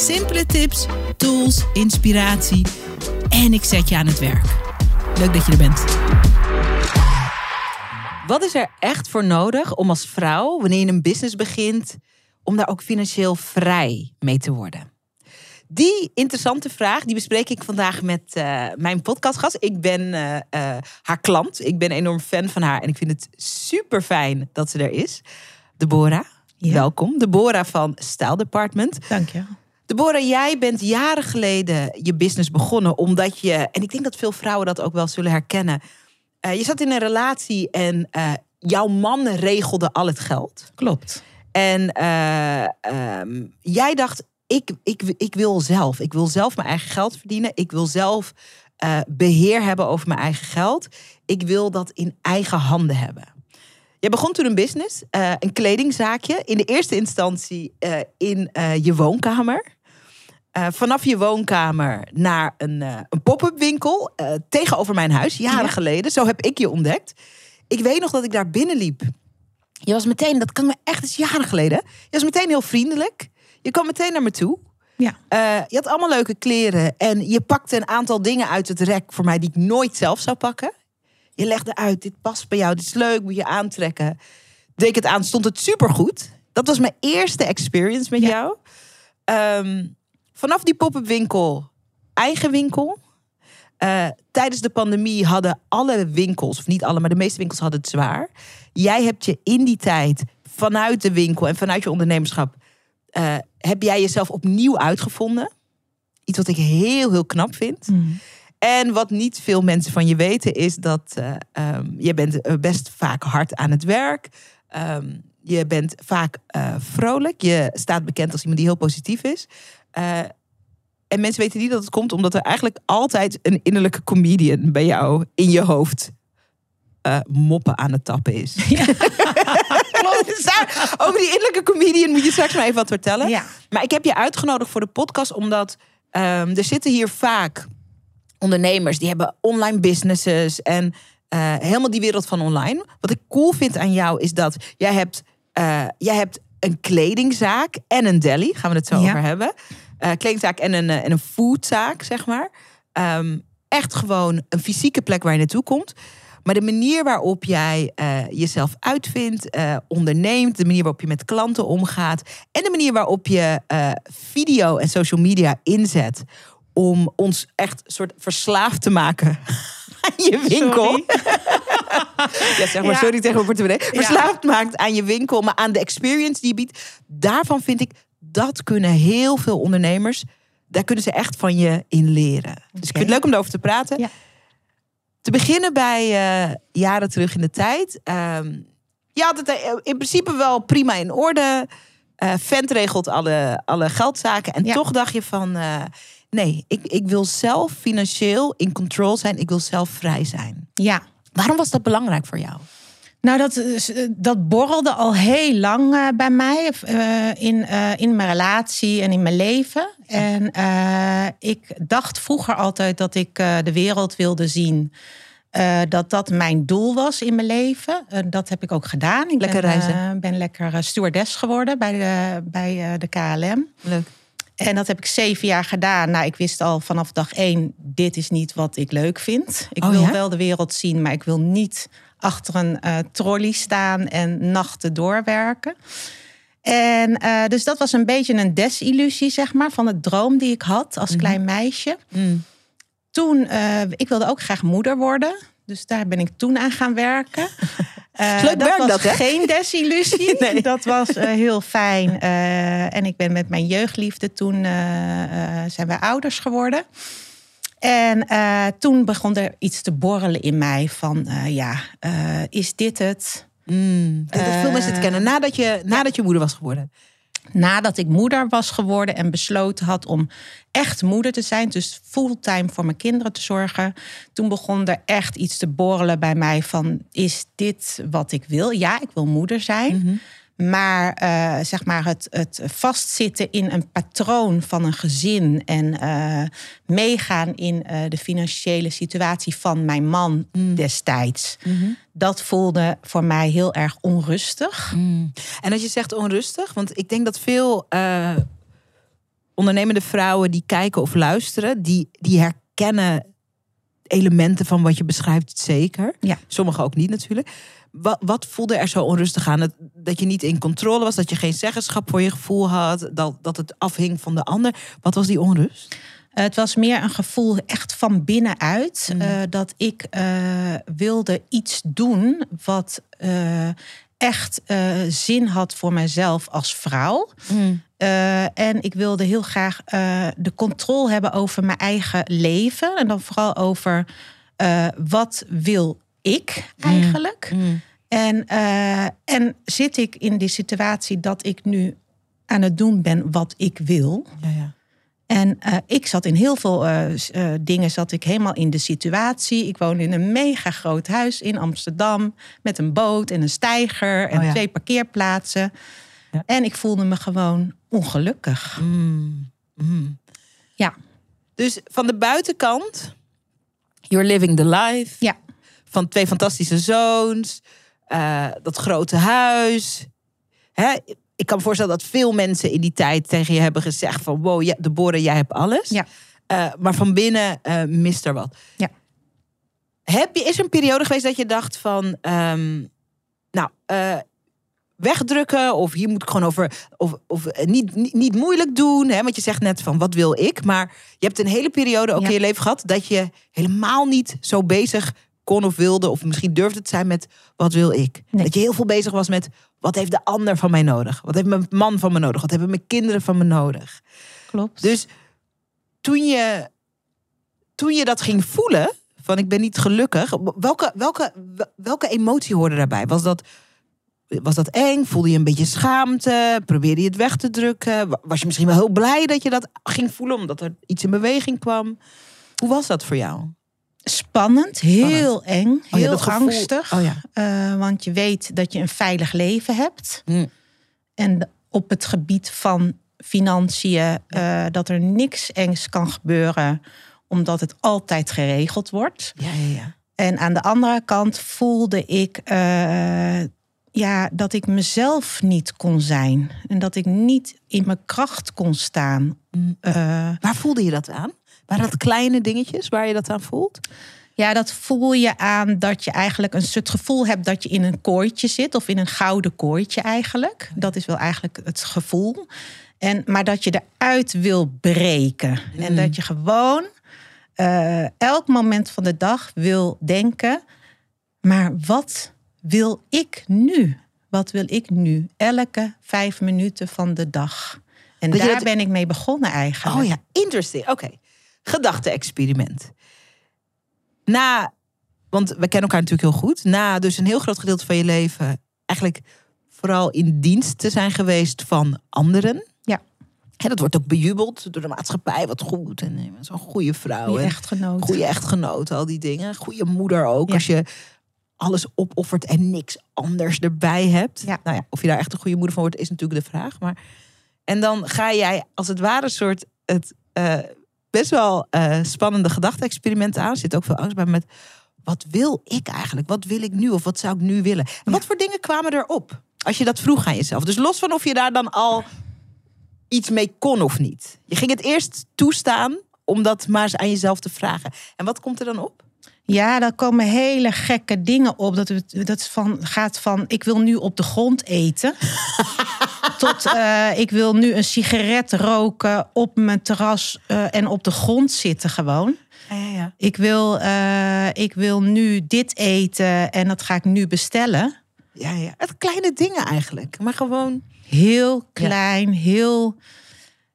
Simpele tips, tools, inspiratie en ik zet je aan het werk. Leuk dat je er bent. Wat is er echt voor nodig om als vrouw, wanneer je een business begint, om daar ook financieel vrij mee te worden? Die interessante vraag die bespreek ik vandaag met uh, mijn podcastgast. Ik ben uh, uh, haar klant. Ik ben enorm fan van haar en ik vind het super fijn dat ze er is. Deborah, ja. welkom. Deborah van Style Department. Dank je. Deborah, jij bent jaren geleden je business begonnen omdat je, en ik denk dat veel vrouwen dat ook wel zullen herkennen. je zat in een relatie en jouw man regelde al het geld. Klopt. En um, jij dacht, ik, ik, ik wil zelf. Ik wil zelf mijn eigen geld verdienen. Ik wil zelf beheer hebben over mijn eigen geld. Ik wil dat in eigen handen hebben. Je begon toen een business, een kledingzaakje. In de eerste instantie in je woonkamer. Vanaf je woonkamer naar een, een pop-up winkel tegenover mijn huis, jaren ja. geleden. Zo heb ik je ontdekt. Ik weet nog dat ik daar binnenliep. Je was meteen, dat kan me echt eens jaren geleden. Je was meteen heel vriendelijk. Je kwam meteen naar me toe. Ja. Je had allemaal leuke kleren. En je pakte een aantal dingen uit het rek voor mij die ik nooit zelf zou pakken. Je legde uit, dit past bij jou, dit is leuk, moet je aantrekken. Deed ik het aan, stond het supergoed. Dat was mijn eerste experience met ja. jou. Um, vanaf die pop-up winkel, eigen winkel. Uh, tijdens de pandemie hadden alle winkels, of niet alle, maar de meeste winkels hadden het zwaar. Jij hebt je in die tijd vanuit de winkel en vanuit je ondernemerschap uh, heb jij jezelf opnieuw uitgevonden. Iets wat ik heel, heel knap vind. Mm. En wat niet veel mensen van je weten, is dat uh, um, je bent best vaak hard aan het werk. Um, je bent vaak uh, vrolijk. Je staat bekend als iemand die heel positief is. Uh, en mensen weten niet dat het komt omdat er eigenlijk altijd een innerlijke comedian bij jou in je hoofd moppen aan het tappen is. Ja. Over die innerlijke comedian moet je straks maar even wat vertellen. Ja. Maar ik heb je uitgenodigd voor de podcast omdat um, er zitten hier vaak ondernemers die hebben online businesses en uh, helemaal die wereld van online. Wat ik cool vind aan jou is dat jij hebt, uh, jij hebt een kledingzaak en een deli. Gaan we het zo Ja. over hebben. Uh, kledingzaak en een, uh, en een foodzaak, zeg maar. Um, echt gewoon een fysieke plek waar je naartoe komt. Maar de manier waarop jij uh, jezelf uitvindt, uh, onderneemt, de manier waarop je met klanten omgaat en de manier waarop je uh, video en social media inzet om ons echt soort verslaafd te maken aan je winkel. Sorry. ja, zeg maar Ja. sorry tegen mijn portemonnee. Ja. Verslaafd maakt aan je winkel, maar aan de experience die je biedt. Daarvan vind ik, dat kunnen heel veel ondernemers, daar kunnen ze echt van je in leren. Dus ik vind het leuk om erover te praten. Ja. Te beginnen bij eh, jaren terug in de tijd. Ehm, je had het eh, in principe wel prima in orde. Eh vent regelt alle, alle geldzaken. En Ja. toch dacht je van... eh, nee, ik, ik wil zelf financieel in control zijn. Ik wil zelf vrij zijn. ja. Waarom was dat belangrijk voor jou? Nou, dat, eh, dat borrelde al heel lang eh, bij mij eh, in, in mijn relatie en in mijn leven. En ik dacht vroeger altijd dat ik de wereld wilde zien. Dat dat mijn doel was in mijn leven. Dat heb ik ook gedaan. Ik Lekker ben, reizen. ben lekker stewardess geworden bij de, bij, de KLM. Leuk. En dat heb ik zeven jaar gedaan. Nou, ik wist al vanaf dag één, dit is niet wat ik leuk vind. Ik Oh, wil ja? wel de wereld zien, maar ik wil niet achter een eh, trolley staan en nachten doorwerken. En eh, dus dat was een beetje een desillusie, zeg maar, van het droom die ik had als klein meisje. Mm. Toen, eh, ik wilde ook graag moeder worden. Dus daar ben ik toen aan gaan werken. Eh, leuk werk was dat, hè? geen desillusie. Nee. Dat was eh, heel fijn. Eh, en ik ben met mijn jeugdliefde toen eh, eh, zijn wij ouders geworden. En eh, toen begon er iets te borrelen in mij van eh, ja, eh, is dit het? Mm. Dat veel Eh, mensen het kennen. Nadat je, nadat je moeder was geworden. Nadat ik moeder was geworden en besloten had om echt moeder te zijn, dus fulltime voor mijn kinderen te zorgen, toen begon er echt iets te borrelen bij mij van is dit wat ik wil? Ja, ik wil moeder zijn. Maar uh, zeg maar het, het vastzitten in een patroon van een gezin en uh, meegaan in uh, de financiële situatie van mijn man mm. destijds, mm-hmm. dat voelde voor mij heel erg onrustig. Mm. En als je zegt onrustig, want ik denk dat veel ondernemende vrouwen die kijken of luisteren, die, die herkennen elementen van wat je beschrijft zeker. Ja. Sommigen ook niet natuurlijk. Wat, wat, voelde er zo onrustig aan? Dat, dat je niet in controle was, dat je geen zeggenschap voor je gevoel had, dat, dat het afhing van de ander. Wat was die onrust? Het was meer een gevoel echt van binnenuit. Mm. Uh, dat ik uh, wilde iets doen wat uh, echt zin had voor mijzelf als vrouw. Mm. en ik wilde heel graag de controle hebben over mijn eigen leven. En dan vooral over wat wil ik eigenlijk. Mm. Mm. En, uh, en zit ik in die situatie dat ik nu aan het doen ben wat ik wil. Ja, ja. En uh, ik zat in heel veel uh, dingen, zat ik helemaal in de situatie. Ik woon in een mega groot huis in Amsterdam. Met een boot en een steiger en oh, ja. twee parkeerplaatsen. En ik voelde me gewoon ongelukkig. Mm. Mm. Ja. Dus van de buitenkant, you're living the life. Ja van twee fantastische zoons, uh, dat grote huis. Hè? Ik kan me voorstellen dat veel mensen in die tijd tegen je hebben gezegd van wow, ja, Deborah, jij hebt alles. Ja. Uh, maar van binnen uh, mist er wat. Ja. Heb je, is er een periode geweest dat je dacht van, um, nou, wegdrukken of hier moet ik gewoon over, of, of niet, niet, niet, moeilijk doen. Hè? Want je zegt net van, wat wil ik? Maar je hebt een hele periode ook ja. in je leven gehad dat je helemaal niet zo bezig kon of wilde, of misschien durfde het zijn met wat wil ik. Nee. Dat je heel veel bezig was met wat heeft de ander van mij nodig? Wat heeft mijn man van me nodig? Wat hebben mijn kinderen van me nodig? Klopt. Dus toen je, toen je dat ging voelen, van ik ben niet gelukkig, welke, welke, welke emotie hoorde daarbij? Was dat, was dat eng? Voelde je een beetje schaamte? Probeerde je het weg te drukken? Was je misschien wel heel blij dat je dat ging voelen, omdat er iets in beweging kwam? Hoe was dat voor jou? Spannend, heel Spannend. eng, heel oh ja, angstig. Oh ja. uh, want je weet dat je een veilig leven hebt. Mm. En op het gebied van financiën, uh, dat er niks engs kan gebeuren, omdat het altijd geregeld wordt. Ja, ja, ja. En aan de andere kant voelde ik uh, ja, dat ik mezelf niet kon zijn. En dat ik niet in mijn kracht kon staan. Mm. Waar voelde je dat aan? Waren dat kleine dingetjes waar je dat aan voelt? Ja, dat voel je aan dat je eigenlijk een soort gevoel hebt dat je in een kooitje zit. Of in een gouden kooitje eigenlijk. Dat is wel eigenlijk het gevoel. En, maar dat je eruit wil breken. Mm. En dat je gewoon uh, elk moment van de dag wil denken. Maar wat wil ik nu? Wat wil ik nu? Elke vijf minuten van de dag. En dat daar het... ben ik mee begonnen eigenlijk. Oh ja, interesting. Oké. Okay gedachte-experiment. Na, want we kennen elkaar natuurlijk heel goed. Na dus een heel groot gedeelte van je leven eigenlijk vooral in dienst te zijn geweest van anderen. Ja. Hè, dat wordt ook bejubeld door de maatschappij. Wat goed. En eh, zo'n goede vrouw. Goede echtgenoot. Goede echtgenoot, al die dingen. Goede moeder ook. Ja. Als je alles opoffert en niks anders erbij hebt. Ja. Nou ja, of je daar echt een goede moeder van wordt, is natuurlijk de vraag. Maar... En dan ga jij als het ware soort het uh, best wel uh, spannende gedachte-experimenten aan. Er zit ook veel angst bij met wat wil ik eigenlijk? Wat wil ik nu of wat zou ik nu willen? En wat voor dingen kwamen erop? Als je dat vroeg aan jezelf. Dus los van of je daar dan al iets mee kon of niet. Je ging het eerst toestaan om dat maar eens aan jezelf te vragen. En wat komt er dan op? Ja, daar komen hele gekke dingen op. Dat, het, dat van, gaat van ik wil nu op de grond eten. tot uh, ik wil nu een sigaret roken op mijn terras uh, en op de grond zitten gewoon. Ja, ja, ja. Ik, wil, uh, ik wil nu dit eten en dat ga ik nu bestellen. Ja, ja. Het kleine dingen eigenlijk. Maar gewoon. Heel klein, heel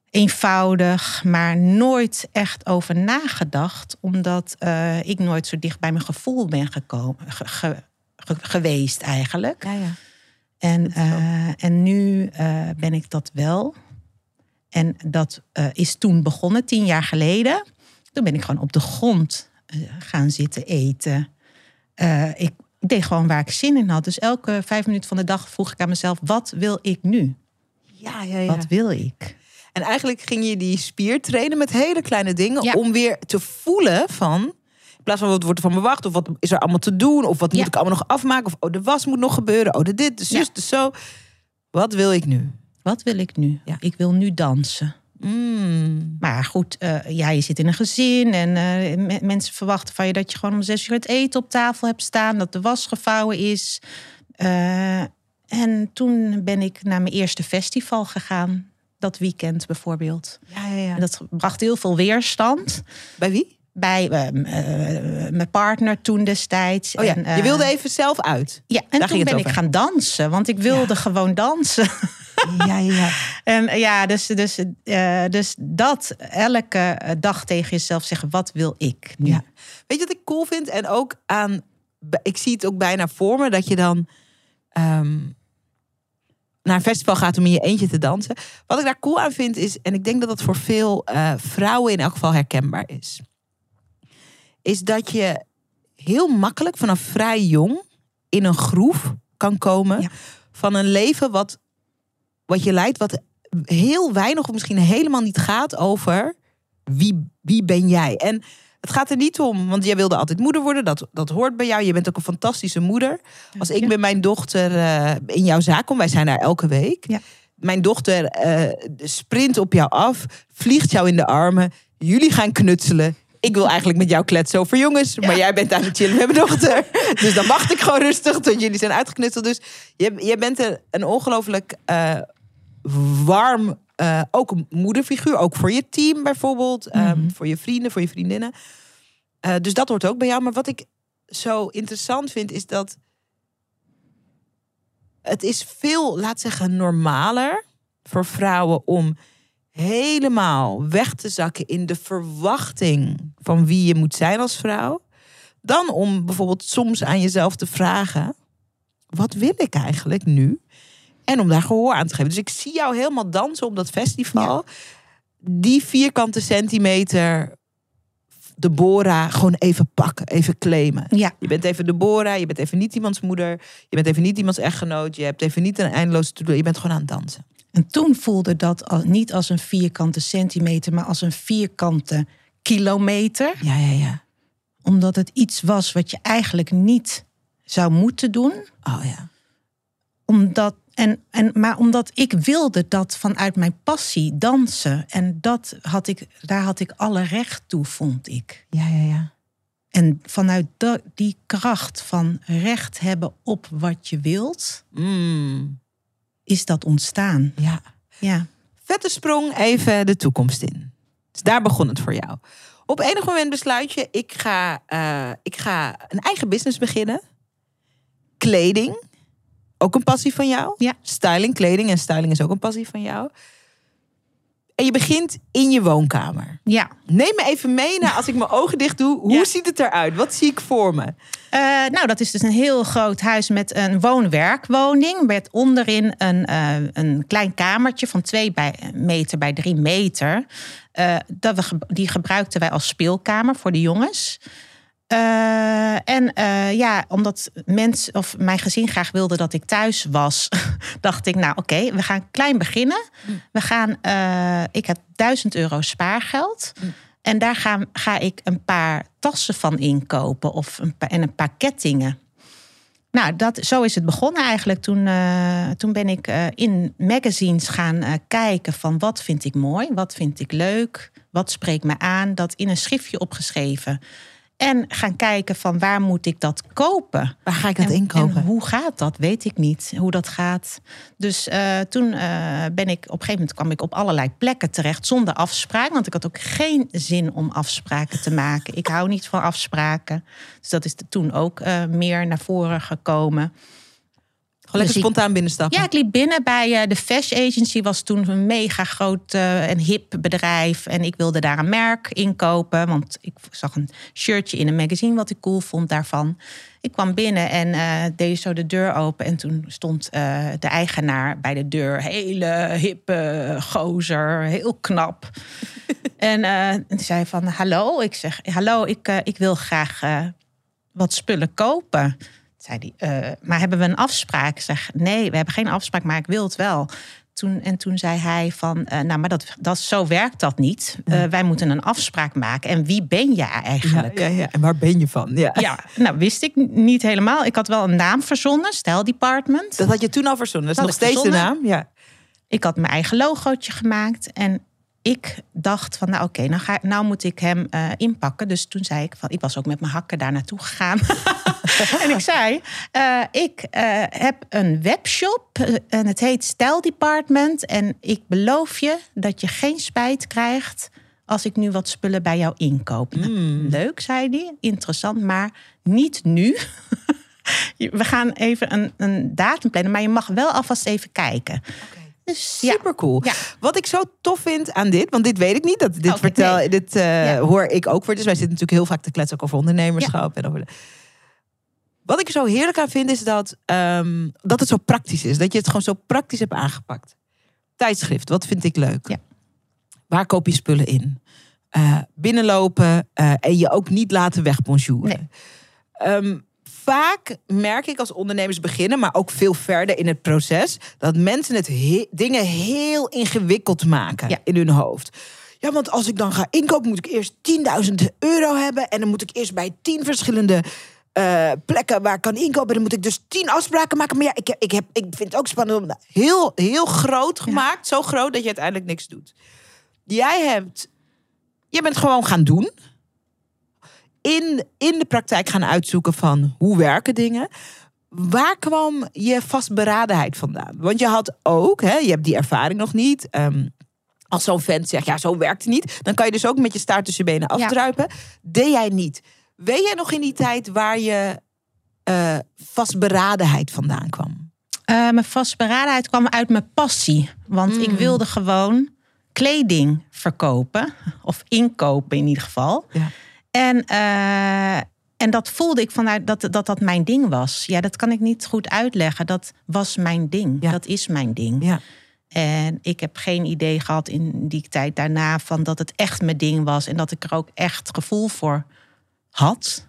eenvoudig, maar nooit echt over nagedacht, omdat ik nooit zo dicht bij mijn gevoel ben gekomen, ge, ge, ge, geweest eigenlijk. Ja, ja. En, uh, en nu uh, ben ik dat wel. En dat uh, is toen begonnen, tien jaar geleden. Toen ben ik gewoon op de grond gaan zitten eten. ik ik deed gewoon waar ik zin in had. Dus elke vijf minuten van de dag vroeg ik aan mezelf: wat wil ik nu? Ja, ja, ja. Wat wil ik? En eigenlijk ging je die spier trainen met hele kleine dingen om weer te voelen van. In plaats van wat wordt er van bewacht, of wat is er allemaal te doen, of wat moet ik allemaal nog afmaken, of oh, de was moet nog gebeuren, oh, de dit, de zus, de zo. Wat wil ik nu? Wat wil ik nu? Ik wil nu dansen. Mm. Maar goed, uh, ja, je zit in een gezin en uh, mensen verwachten van je dat je gewoon om zes uur het eten op tafel hebt staan, dat de was gevouwen is. Uh, en toen ben ik naar mijn eerste festival gegaan, dat weekend bijvoorbeeld. Ja, ja, ja. En dat bracht heel veel weerstand. Bij wie? Bij mijn partner toen destijds. Oh ja, en, je wilde even zelf uit. Ja, en Daar toen ben over. ik gaan dansen, want ik wilde ja. gewoon dansen. Ja, ja. en ja, dus, dus, uh, dus dat elke dag tegen jezelf zeggen: wat wil ik nu? Ja. Weet je wat ik cool vind? En ook aan, ik zie het ook bijna voor me dat je dan um, naar een festival gaat om in je eentje te dansen. Wat ik daar cool aan vind is, en ik denk dat dat voor veel vrouwen in elk geval herkenbaar is, is dat je heel makkelijk vanaf vrij jong in een groef kan komen ja. van een leven wat wat je leidt, wat heel weinig of misschien helemaal niet gaat over wie, wie ben jij. En het gaat er niet om, want jij wilde altijd moeder worden, dat, dat hoort bij jou. Je bent ook een fantastische moeder. Als ik met mijn dochter uh, in jouw zaak kom, wij zijn daar elke week. Ja. Mijn dochter uh, sprint op jou af, vliegt jou in de armen. Jullie gaan knutselen ik wil eigenlijk met jou kletsen over jongens. Maar jij bent aan het chillen met mijn dochter. Dus dan wacht ik gewoon rustig tot jullie zijn uitgeknutseld. Dus je, je bent een, een ongelooflijk uh, warm, uh, ook een moederfiguur. Ook voor je team bijvoorbeeld. Mm -hmm. um, voor je vrienden, voor je vriendinnen. Uh, dus dat hoort ook bij jou. Maar wat ik zo interessant vind is dat... Het is veel, laat zeggen, normaler voor vrouwen om helemaal weg te zakken in de verwachting van wie je moet zijn als vrouw, dan om bijvoorbeeld soms aan jezelf te vragen: wat wil ik eigenlijk nu? En om daar gehoor aan te geven. Dus ik zie jou helemaal dansen op dat festival. Ja. Die vierkante centimeter Deborah gewoon even pakken, even claimen. Ja. Je bent even Deborah, je bent even niet iemands moeder, je bent even niet iemands echtgenoot, je hebt even niet een eindeloze to je bent gewoon aan het dansen. En toen voelde dat niet als een vierkante centimeter, maar als een vierkante kilometer. Ja, ja, ja. Omdat het iets was wat je eigenlijk niet zou moeten doen. Oh ja. Omdat, en, en, maar omdat ik wilde dat vanuit mijn passie dansen. En dat had ik, daar had ik alle recht toe, vond ik. Ja, ja, ja. En vanuit die kracht van recht hebben op wat je wilt. Mm is dat ontstaan. Ja. ja. Vette sprong even de toekomst in. Dus daar begon het voor jou. Op enig moment besluit je, ik ga, uh, ik ga een eigen business beginnen. Kleding, ook een passie van jou. Ja. Styling, kleding en styling is ook een passie van jou. En je begint in je woonkamer. Ja. Neem me even mee naar als ik mijn ogen dicht doe. Hoe ja. ziet het eruit? Wat zie ik voor me? Uh, nou, dat is dus een heel groot huis met een woon-werkwoning. Met onderin een, uh, een klein kamertje van twee bij, meter bij drie meter. Uh, dat we, die gebruikten wij als speelkamer voor de jongens. Uh, en uh, ja, omdat mens of mijn gezin graag wilde dat ik thuis was, dacht ik, nou oké, okay, we gaan klein beginnen. We gaan, uh, ik heb 1000 euro spaargeld. En daar ga, ga ik een paar tassen van inkopen of een paar, en een paar kettingen. Nou, dat, zo is het begonnen eigenlijk. Toen, toen ben ik in magazines gaan kijken van wat vind ik mooi, wat vind ik leuk, wat spreekt me aan. Dat in een schriftje opgeschreven. En gaan kijken van waar moet ik dat kopen? Waar ga ik dat en, inkopen? En hoe gaat dat? Weet ik niet hoe dat gaat. Dus uh, toen uh, ben ik op een gegeven moment kwam ik op allerlei plekken terecht zonder afspraak. Want ik had ook geen zin om afspraken te maken. ik hou niet van afspraken. Dus dat is toen ook uh, meer naar voren gekomen. Lekker Dus spontaan binnenstappen. Ja, ik liep binnen bij eh, de Fash Agency. Was toen een mega groot eh, en hip bedrijf. En ik wilde daar een merk inkopen. Want ik zag een shirtje in een magazine wat ik cool vond daarvan. Ik kwam binnen en eh, deed zo de deur open. En toen stond de eigenaar bij de deur. Hele hippe gozer, heel knap. en zei van, hallo. Ik zeg, hallo, ik, ik wil graag wat spullen kopen. Zei "Eh, maar hebben we een afspraak? Ik zeg, nee, we hebben geen afspraak, maar ik wil het wel. Toen, en toen zei hij van, eh, nou, maar dat, dat, zo werkt dat niet. Eh, wij moeten een afspraak maken. En wie ben jij eigenlijk? ja, ja. En waar ben je van? Ja. Ja, nou wist ik niet helemaal. Ik had wel een naam verzonnen, Style Department. Dat had je toen al verzonnen. Dat is nog steeds de naam. Ja. Ik had mijn eigen logootje gemaakt. En ik dacht van, nou oké, nou, ga, nou moet ik hem eh, inpakken. Dus toen zei ik van, ik was ook met mijn hakken daar naartoe gegaan. en ik zei, eh, ik eh, heb een webshop en het heet Style Department. En ik beloof je dat je geen spijt krijgt als ik nu wat spullen bij jou inkoop. Nou, Leuk, zei hij. Interessant, maar niet nu. We gaan even een, een datum plannen, maar je mag wel alvast even kijken. Dus. Super cool. Ja. Wat ik zo tof vind aan dit, want dit weet ik niet. Dat, dit Oké, vertel, nee. dit eh, Ja. hoor ik ook voor. Dus wij zitten natuurlijk heel vaak te kletsen ook over ondernemerschap. En over de... Wat ik er zo heerlijk aan vind, is dat, ehm, dat het zo praktisch is. Dat je het gewoon zo praktisch hebt aangepakt. Tijdschrift, wat vind ik leuk? Ja. Waar koop je spullen in? Eh, binnenlopen eh, en je ook niet laten wegbonjouren. Nee. Ehm, vaak merk ik als ondernemers beginnen, maar ook veel verder in het proces, dat mensen het he- dingen heel ingewikkeld maken Ja. in hun hoofd. Ja, want als ik dan ga inkopen, moet ik eerst 10.000 euro hebben. En dan moet ik eerst bij 10 verschillende eh, plekken waar ik kan inkopen. Dan moet ik dus 10 afspraken maken. Maar ja, ik, ik, heb, ik vind het ook spannend om heel, heel groot gemaakt. Zo groot dat je uiteindelijk niks doet. Jij hebt, je bent gewoon gaan doen in, in de praktijk gaan uitzoeken van hoe werken dingen. Waar kwam je vastberadenheid vandaan? Want je had ook, hè, je hebt die ervaring nog niet. Ehm, als zo'n vent zegt, ja, zo werkt het niet. Dan kan je dus ook met je staart tussen je benen Ja. afdruipen. Deed jij niet. Weet jij nog in die tijd waar je eh, vastberadenheid vandaan kwam? Eh, mijn vastberadenheid kwam uit mijn passie. Want ik wilde gewoon kleding verkopen. Of inkopen in ieder geval. Ja. En, eh, en dat voelde ik vanuit dat, dat dat mijn ding was. Ja, dat kan ik niet goed uitleggen. Dat was mijn ding. Ja. Dat is mijn ding. Ja. En ik heb geen idee gehad in die tijd daarna van dat het echt mijn ding was. En dat ik er ook echt gevoel voor had.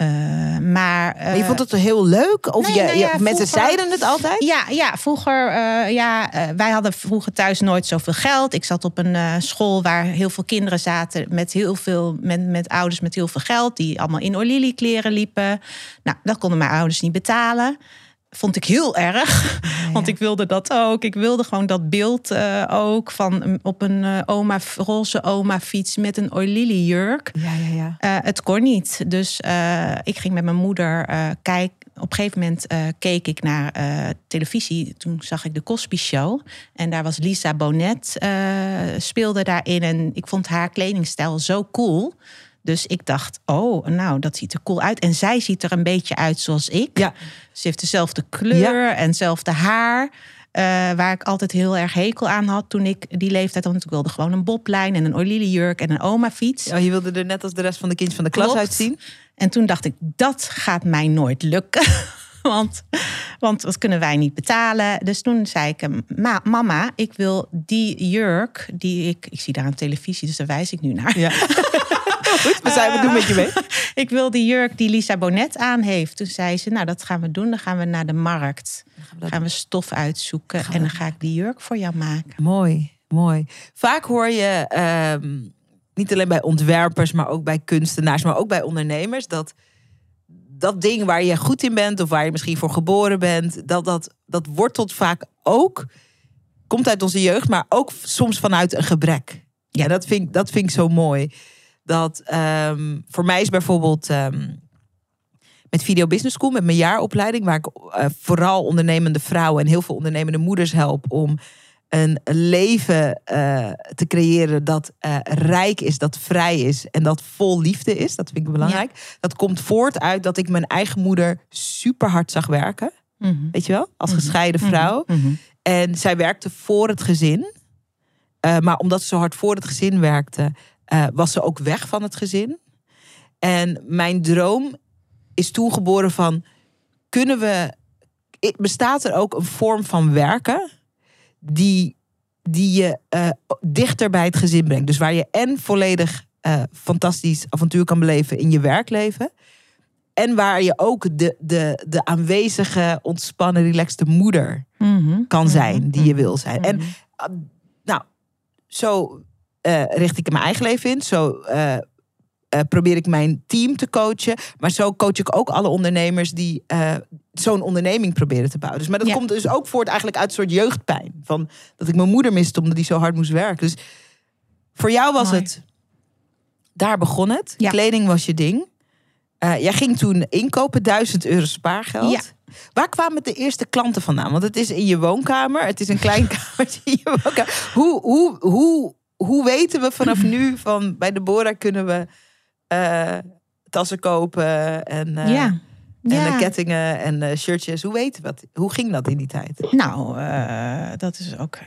Eh, maar, Maar je eh, vond het heel leuk? Of nee, je, nou ja, mensen vroeger- zeiden het altijd? Ja, ja vroeger, eh, ja, wij hadden vroeger thuis nooit zoveel geld. Ik zat op een school waar heel veel kinderen zaten met heel veel, met, met ouders met heel veel geld, die allemaal in Orlili kleren liepen. Nou, dat konden mijn ouders niet betalen. Vond ik heel erg, want ik wilde dat ook. Ik wilde gewoon dat beeld eh, ook van een- op een eh, oma, roze oma fiets met een Orlili jurk. Ja, ja, ja. Eh, het kon niet. Dus ik ging met mijn moeder kijken. Op een gegeven moment keek ik naar televisie. Toen zag ik de Cosby Show. En daar was Lisa Bonet, speelde daarin. En ik vond haar kledingstijl zo cool. Dus ik dacht, oh, nou, dat ziet er cool uit. En zij ziet er een beetje uit zoals ik. Ja. Ze heeft dezelfde kleur en hetzelfde haar. eh, waar ik altijd heel erg hekel aan had toen ik die leeftijd had. Want ik wilde gewoon een boblijn en een jurk en een oma fiets. Oh, je wilde er net als de rest van de kindjes van de klas Klopt. uitzien? En toen dacht ik, dat gaat mij nooit lukken. Want, want dat kunnen wij niet betalen. Dus toen zei ik hem, "Ma- mama, ik wil die jurk die ik... Ik zie daar een televisie, dus daar wijs ik nu naar. Ja. Goed, we zijn we doen met je mee. Ik wil die jurk die Lisa Bonet aan heeft. Toen zei ze, nou dat gaan we doen. Dan gaan we naar de markt. Dan gaan we stof uitzoeken. En dan ga ik die jurk voor jou maken. Mooi, mooi. Vaak hoor je, ehm, niet alleen bij ontwerpers, maar ook bij kunstenaars, maar ook bij ondernemers, dat dat ding waar je goed in bent of waar je misschien voor geboren bent, dat, dat, dat wortelt vaak ook, komt uit onze jeugd, maar ook soms vanuit een gebrek. Ja, dat vind, dat vind ik zo mooi. Dat ehm, voor mij is bijvoorbeeld ehm, met Video Business School, met mijn jaaropleiding, waar ik eh, vooral ondernemende vrouwen en heel veel ondernemende moeders help om een leven eh, te creëren dat eh, rijk is, dat vrij is en dat vol liefde is. Dat vind ik belangrijk. Dat komt voort uit dat ik mijn eigen moeder super hard zag werken. Mhm. Weet je wel? Als Mhm. gescheiden vrouw. Mhm. En zij werkte voor het gezin. Maar omdat ze zo hard voor het gezin werkte, eh, was ze ook weg van het gezin. En mijn droom is toen geboren van: kunnen we. Bestaat er ook een vorm van werken die, die je eh, dichter bij het gezin brengt? Dus waar je en volledig eh, fantastisch avontuur kan beleven in je werkleven. En waar je ook de, de, de aanwezige, ontspannen, relaxte moeder Mhm. kan Mhm. zijn die je wil zijn. En Mhm. uh, nou, zo eh, richt ik mijn eigen leven in. Zo eh, eh, probeer ik mijn team te coachen. Maar zo coach ik ook alle ondernemers die zo'n onderneming proberen te bouwen. Dus, maar dat Ja. komt dus ook voort eigenlijk uit een soort jeugdpijn. Van dat ik mijn moeder miste omdat die zo hard moest werken. Dus voor jou was Mooi. het... Daar begon het. Ja. Kleding was je ding. Jij ging toen inkopen, 1000 euro spaargeld. Ja. Waar kwamen de eerste klanten vandaan? Want het is in je woonkamer. Het is een klein kamertje in je woonkamer. Hoe, hoe, hoe, hoe weten we vanaf nu van bij Deborah kunnen we eh, tassen kopen en, eh, ja. en ja. eh, kettingen en shirtjes? Hoe weten we dat? Hoe ging dat in die tijd? Nou, dat is ook.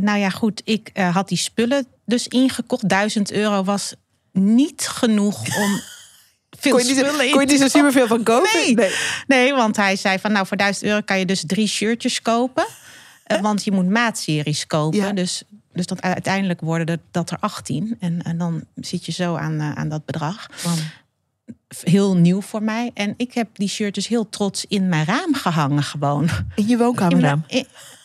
nou ja, goed. Ik had die spullen dus ingekocht. 1000 euro was niet genoeg om. Veel Kon je niet, spullen in kon je niet zo te super veel van kopen? Nee. Nee, want hij zei van nou voor 1000 euro kan je dus drie shirtjes kopen. Eh, want je moet maatseries kopen. Ja. Dus, dus dat uiteindelijk worden er, dat er 18. En, en dan zit je zo aan, eh, aan dat bedrag. Heel nieuw voor mij. En ik heb die shirtjes heel trots in mijn raam gehangen gewoon. In je woonkamerraam.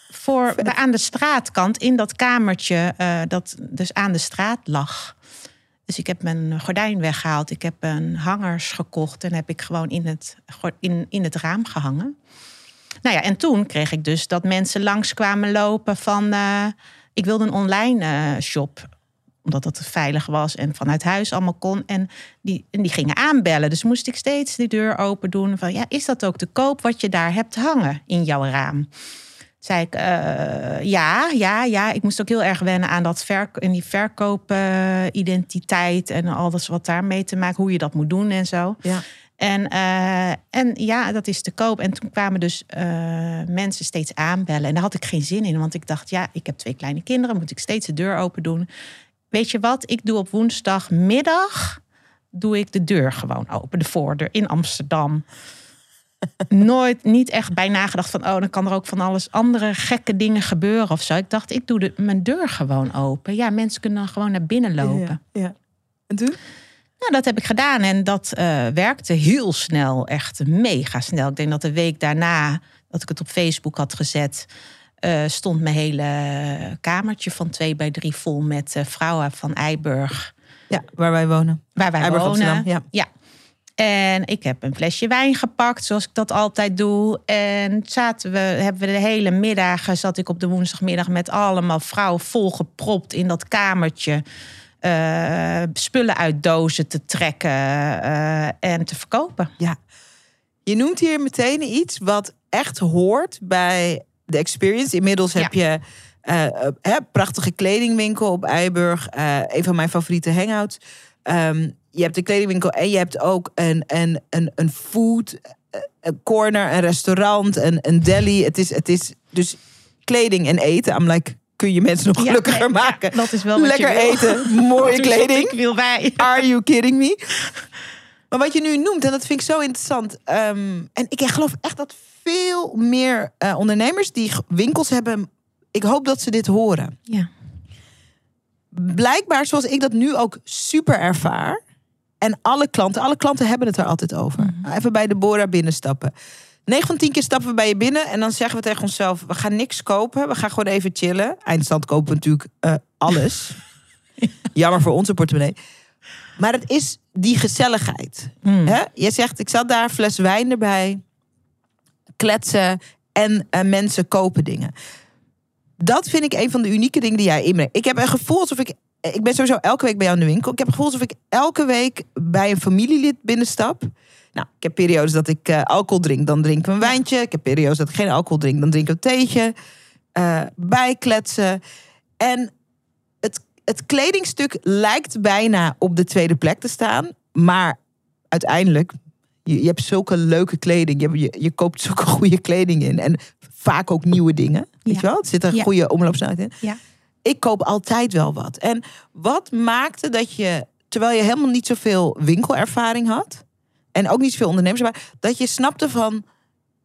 Voor, aan de straatkant, in dat kamertje eh, dat dus aan de straat lag. Dus ik heb mijn gordijn weggehaald. Ik heb een hangers gekocht en heb ik gewoon in het, in, in het raam gehangen. Nou ja, en toen kreeg ik dus dat mensen langskwamen lopen van... eh, ik wilde een online eh, shop, omdat dat veilig was en vanuit huis allemaal kon. En die, en die gingen aanbellen. Dus moest ik steeds die deur open doen van... ja, is dat ook te koop wat je daar hebt hangen in jouw raam? zei ik, eh, ja, ja, ja. Ik moest ook heel erg wennen aan dat verk en die verkoopidentiteit en alles wat daarmee te maken, hoe je dat moet doen en zo. Ja. En, eh, en ja, dat is te koop. En toen kwamen dus eh, mensen steeds aanbellen. En daar had ik geen zin in, want ik dacht, ja, ik heb twee kleine kinderen, moet ik steeds de deur open doen. Weet je wat? Ik doe op woensdagmiddag doe ik de deur gewoon open, de voordeur in Amsterdam nooit niet echt bij nagedacht van oh dan kan er ook van alles andere gekke dingen gebeuren of zo. Ik dacht ik doe de, mijn deur gewoon open. Ja, mensen kunnen dan gewoon naar binnen lopen. Ja, ja. En toen? Nou, dat heb ik gedaan en dat eh, werkte heel snel, echt mega snel. Ik denk dat de week daarna dat ik het op Facebook had gezet, eh, stond mijn hele kamertje van twee bij drie vol met eh, vrouwen van Eiburg, Ja, waar wij wonen. waar wij Eiburg, wonen. Amsterdam, ja. En ik heb een flesje wijn gepakt, zoals ik dat altijd doe. En zaten we, hebben we de hele middag, zat ik op de woensdagmiddag met allemaal vrouwen volgepropt in dat kamertje. Eh, spullen uit dozen te trekken eh, en te verkopen. Ja. Je noemt hier meteen iets wat echt hoort bij de experience. Inmiddels heb je eh, prachtige kledingwinkel op Eiburg. een van mijn favoriete hangouts. Ehm, je hebt een kledingwinkel en je hebt ook een, een, een, een food een corner, een restaurant, een, een deli. Het is, het is dus kleding en eten. I'm like, kun je mensen nog gelukkiger nee, ja, maken? dat is wel wat Lekker je wil. eten, mooie kleding. Ik wil wij. Are you kidding me? Maar wat je nu noemt, en dat vind ik zo interessant. ehm, en ik geloof echt dat veel meer eh, ondernemers die winkels hebben. Ik hoop dat ze dit horen. Ja. Blijkbaar, zoals ik dat nu ook super ervaar. En alle klanten, alle klanten hebben het er altijd over. Even bij de Bora binnenstappen. 9 van 10 keer stappen we bij je binnen en dan zeggen we tegen onszelf: we gaan niks kopen, we gaan gewoon even chillen. Eindstand kopen we natuurlijk eh, alles. Jammer voor onze portemonnee. Maar het is die gezelligheid. Hmm. Hè? Je zegt, ik zat daar, fles wijn erbij, kletsen en eh, mensen kopen dingen. Dat vind ik een van de unieke dingen die jij inbrengt. Ik heb een gevoel alsof ik. Ik ben sowieso elke week bij jou in de winkel. Ik heb het gevoel alsof ik elke week bij een familielid binnenstap. Nou, ik heb periodes dat ik eh, alcohol drink, dan drink ik een wijntje. Ik heb periodes dat ik geen alcohol drink, dan drink ik een theetje. Eh, bijkletsen. En het, het kledingstuk lijkt bijna op de tweede plek te staan. Maar uiteindelijk, Je, je hebt zulke leuke kleding. Je, je, je koopt zulke goede kleding in. En vaak ook nieuwe dingen. Weet Ja. je wel? Er zit een Ja. goede omloopsnelheid in. Ja. Ik koop altijd wel wat. En wat maakte dat je, terwijl je helemaal niet zoveel winkelervaring had. En ook niet zoveel ondernemers, maar dat je snapte van...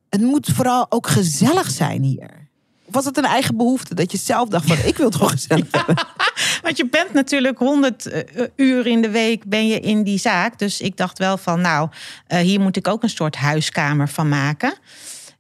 Het moet vooral ook gezellig zijn hier. Of was het een eigen behoefte? Dat je zelf dacht van, ik wil gewoon gezellig hebben. Want je bent natuurlijk 100 uur in de week ben je in die zaak. Dus ik dacht wel van, nou, eh, hier moet ik ook een soort huiskamer van maken.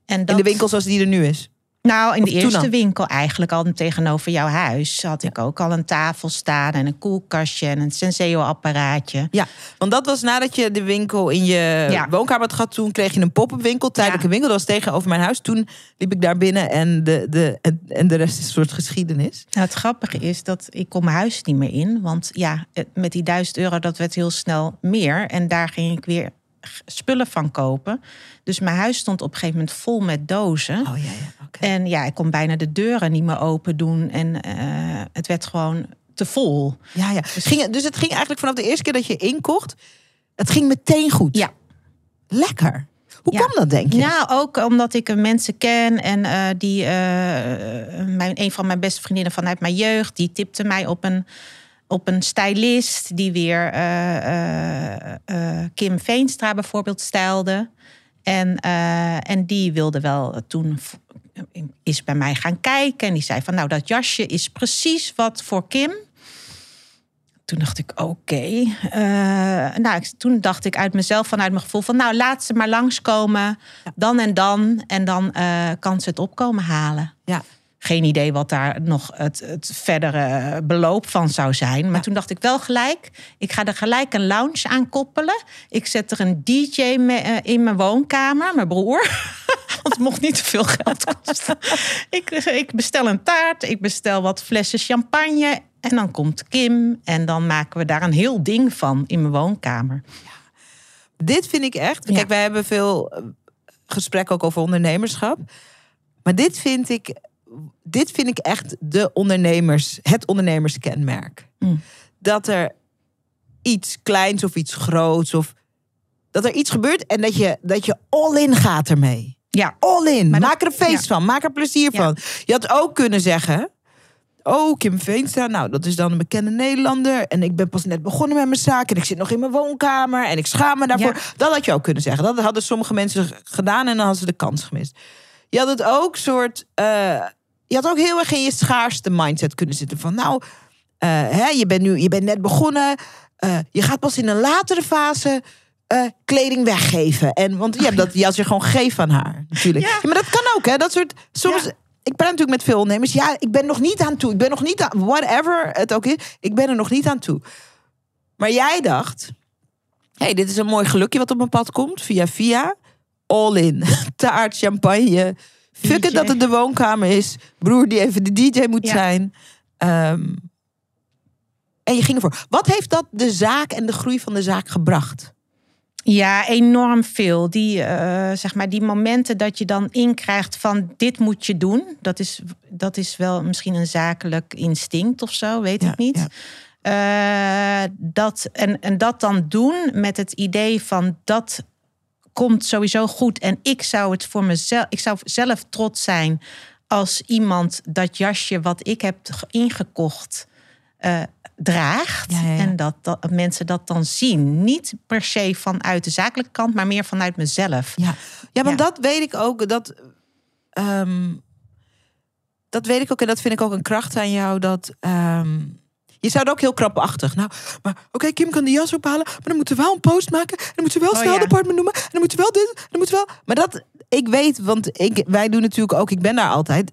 En dat, In de winkel zoals die er nu is. Nou, in de Of eerste al? winkel eigenlijk al tegenover jouw huis had ik ook al een tafel staan en een koelkastje en een Senseo-apparaatje. Ja, want dat was nadat je de winkel in je Ja. woonkamer had gehad. Toen kreeg je een pop-up winkel, tijdelijke Ja. winkel. Dat was tegenover mijn huis. Toen liep ik daar binnen en de, de, en, en de rest is een soort geschiedenis. Nou, het grappige is dat ik kon mijn huis niet meer in. Want ja, met die duizend euro, dat werd heel snel meer. En daar ging ik weer spullen van kopen. Dus mijn huis stond op een gegeven moment vol met dozen. Oh ja, ja. En ja, ik kon bijna de deuren niet meer open doen. En eh, het werd gewoon te vol. Ja, ja. Ging, het- dus het ging eigenlijk vanaf de eerste keer dat je inkocht. Het ging meteen goed. Ja. Lekker. Hoe Ja. kwam dat, denk je? Nou, ook omdat ik mensen ken en eh, die, eh, mijn, een van mijn beste vriendinnen vanuit mijn jeugd, die tipte mij op een, op een stylist die weer Kim Veenstra bijvoorbeeld stylde. En, en die wilde wel toen is bij mij gaan kijken en die zei van nou dat jasje is precies wat voor Kim. Toen dacht ik, oké. Eh, nou, toen dacht ik uit mezelf, vanuit mijn gevoel van... nou, laat ze maar langskomen, dan en dan. En dan eh, kan ze het opkomen halen. Ja. Geen idee wat daar nog het, het verdere beloop van zou zijn. Maar Ja. toen dacht ik wel gelijk, ik ga er gelijk een lounge aan koppelen. Ik zet er een DJ eh, in mijn woonkamer, mijn broer. Want het mocht niet te veel geld kosten. ik, ik bestel een taart, ik bestel wat flessen champagne. En dan komt Kim en dan maken we daar een heel ding van in mijn woonkamer. Dit vind ik echt. Ja. Kijk, wij hebben veel eh, gesprekken ook over ondernemerschap. Maar dit vind ik, dit vind ik echt de ondernemers, het ondernemerskenmerk. Mm. Dat er iets kleins of iets groots of dat er iets gebeurt en dat je, dat je all in gaat ermee. Ja, All in. Maar maak er een feest ja. van. Maak er plezier Ja. van. Je had ook kunnen zeggen. Oh, Kim Veenstra, nou, dat is dan een bekende Nederlander. En ik ben pas net begonnen met mijn zaak. En ik zit nog in mijn woonkamer. En ik schaam me daarvoor. Ja. Dat had je ook kunnen zeggen. Dat hadden sommige mensen gedaan. En dan hadden ze de kans gemist. Je had het ook soort. eh, je had ook heel erg in je schaarste mindset kunnen zitten. Van nou, eh, hè, je, bent nu, je bent net begonnen. Eh, je gaat pas in een latere fase. eh, kleding weggeven. En, want je hebt dat jasje gewoon gegeven aan haar. Natuurlijk. Ja. Ja, maar dat kan ook, hè? Dat soort. Soms. Ja. Ik praat natuurlijk met veel ondernemers. Ja, ik ben nog niet aan toe. Ik ben nog niet aan. Whatever het ook is. Ik ben er nog niet aan toe. Maar jij dacht. hey, dit is een mooi gelukje wat op mijn pad komt. Via via. All in. Taart, champagne. Fuck het dat het de woonkamer is. Broer die even de DJ moet Ja. zijn. Ehm, en je ging ervoor. Wat heeft dat de zaak en de groei van de zaak gebracht? Ja, enorm veel. Die, eh, zeg maar, die momenten dat je dan inkrijgt van dit moet je doen. Dat is, dat is wel misschien een zakelijk instinct of zo, weet Ja, ik niet. Eh, dat, en, en dat dan doen met het idee van dat komt sowieso goed. En ik zou het voor mezelf, ik zou zelf trots zijn als iemand dat jasje wat ik heb ingekocht eh, draagt. Ja, ja, ja. En dat, dat mensen dat dan zien. Niet per se vanuit de zakelijke kant, maar meer vanuit mezelf. Ja, ja want dat weet ik ook. Dat, ehm, dat weet ik ook. En dat vind ik ook een kracht aan jou. Dat, ehm, je zou het ook heel krapachtig. Nou, maar oké, Kim kan die jas ophalen. Maar dan moeten we wel een post maken. En dan moeten we wel Oh, snel ja. noemen. En dan moeten we wel dit. En dan moeten we wel. Maar dat, ik weet, want ik, wij doen natuurlijk ook. Ik ben daar altijd.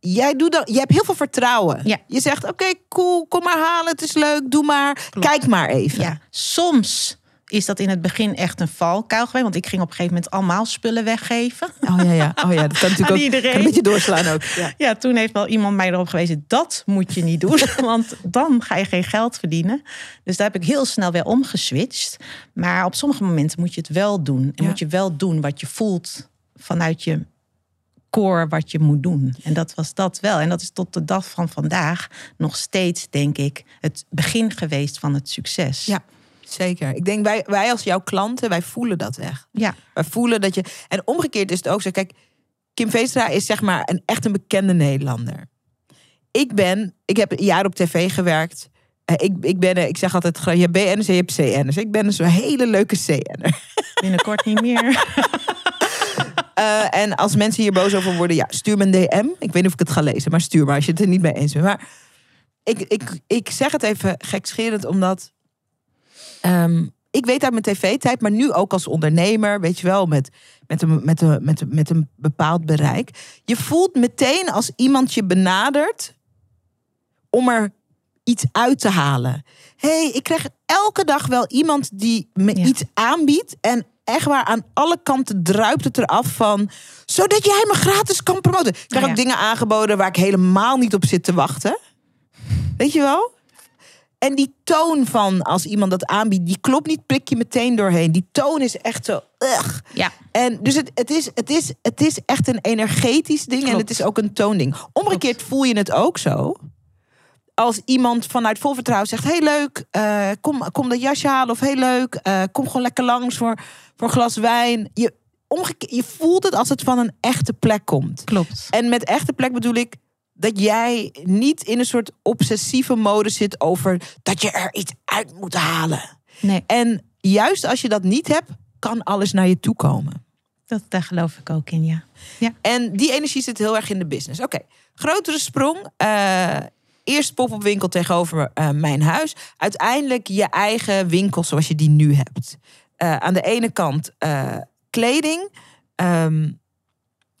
Jij doet dat. Je hebt heel veel vertrouwen. Ja. Je zegt, oké, cool, kom maar halen. Het is leuk. Doe maar. Kijk maar even. Ja, soms is dat in het begin echt een valkuil geweest. Want ik ging op een gegeven moment allemaal spullen weggeven. Oh ja, ja. Oh ja, dat kan natuurlijk ook. iedereen. Kan een beetje doorslaan ook. Ja. Ja, toen heeft wel iemand mij erop gewezen, dat moet je niet doen. Want dan ga je geen geld verdienen. Dus daar heb ik heel snel weer omgeswitcht. Maar op sommige momenten moet je het wel doen. En Ja. moet je wel doen wat je voelt vanuit je core wat je moet doen. En dat was dat wel. En dat is tot de dag van vandaag nog steeds, denk ik, het begin geweest van het succes. Ja. Zeker. Ik denk, wij, wij als jouw klanten, wij voelen dat echt. Ja. Wij voelen dat je... En omgekeerd is het ook zo. Kijk, Kim Veenstra is zeg maar een, echt een bekende Nederlander. Ik ben... Ik heb een jaar op tv gewerkt. Eh, Ik, ik ben, ik zeg altijd, je hebt BN'ers en je hebt CN'ers. Ik ben een zo'n hele leuke CN'er. Binnenkort niet meer. Eh, en als mensen hier boos over worden, ja, stuur me een DM. Ik weet niet of ik het ga lezen, maar stuur maar als je het er niet mee eens bent. Maar ik, ik, ik zeg het even gekscherend, omdat ehm, ik weet uit mijn tv-tijd, maar nu ook als ondernemer, weet je wel, met, met, een, met, een, met, een, met een bepaald bereik. Je voelt meteen als iemand je benadert om er iets uit te halen. hey, ik krijg elke dag wel iemand die me Ja. iets aanbiedt. En echt waar, aan alle kanten druipt het eraf van... zodat jij me gratis kan promoten. Ik krijg Ja. ook dingen aangeboden waar ik helemaal niet op zit te wachten. Weet je wel? En die toon van als iemand dat aanbiedt, die klopt niet, prik je meteen doorheen. Die toon is echt zo. Ugh. Ja. En dus het, het, is, het, is, het is echt een energetisch ding en het is ook een toonding. Omgekeerd voel je het ook zo. Als iemand vanuit vol vertrouwen zegt: Hey, leuk, eh, kom, kom dat jasje halen. Of hey, leuk, eh, kom gewoon lekker langs voor, voor een glas wijn. Je, omgekeerd, je voelt het als het van een echte plek komt. Klopt. En met echte plek bedoel ik dat jij niet in een soort obsessieve mode zit over dat je er iets uit moet halen. Nee, En juist als je dat niet hebt, kan alles naar je toe komen. dat, daar geloof ik ook in, ja. Ja. En die energie zit heel erg in de business. Oké, grotere sprong. Eh, eerst pop-up winkel tegenover eh, mijn huis. Uiteindelijk je eigen winkel zoals je die nu hebt. Eh, aan de ene kant kleding. Ehm,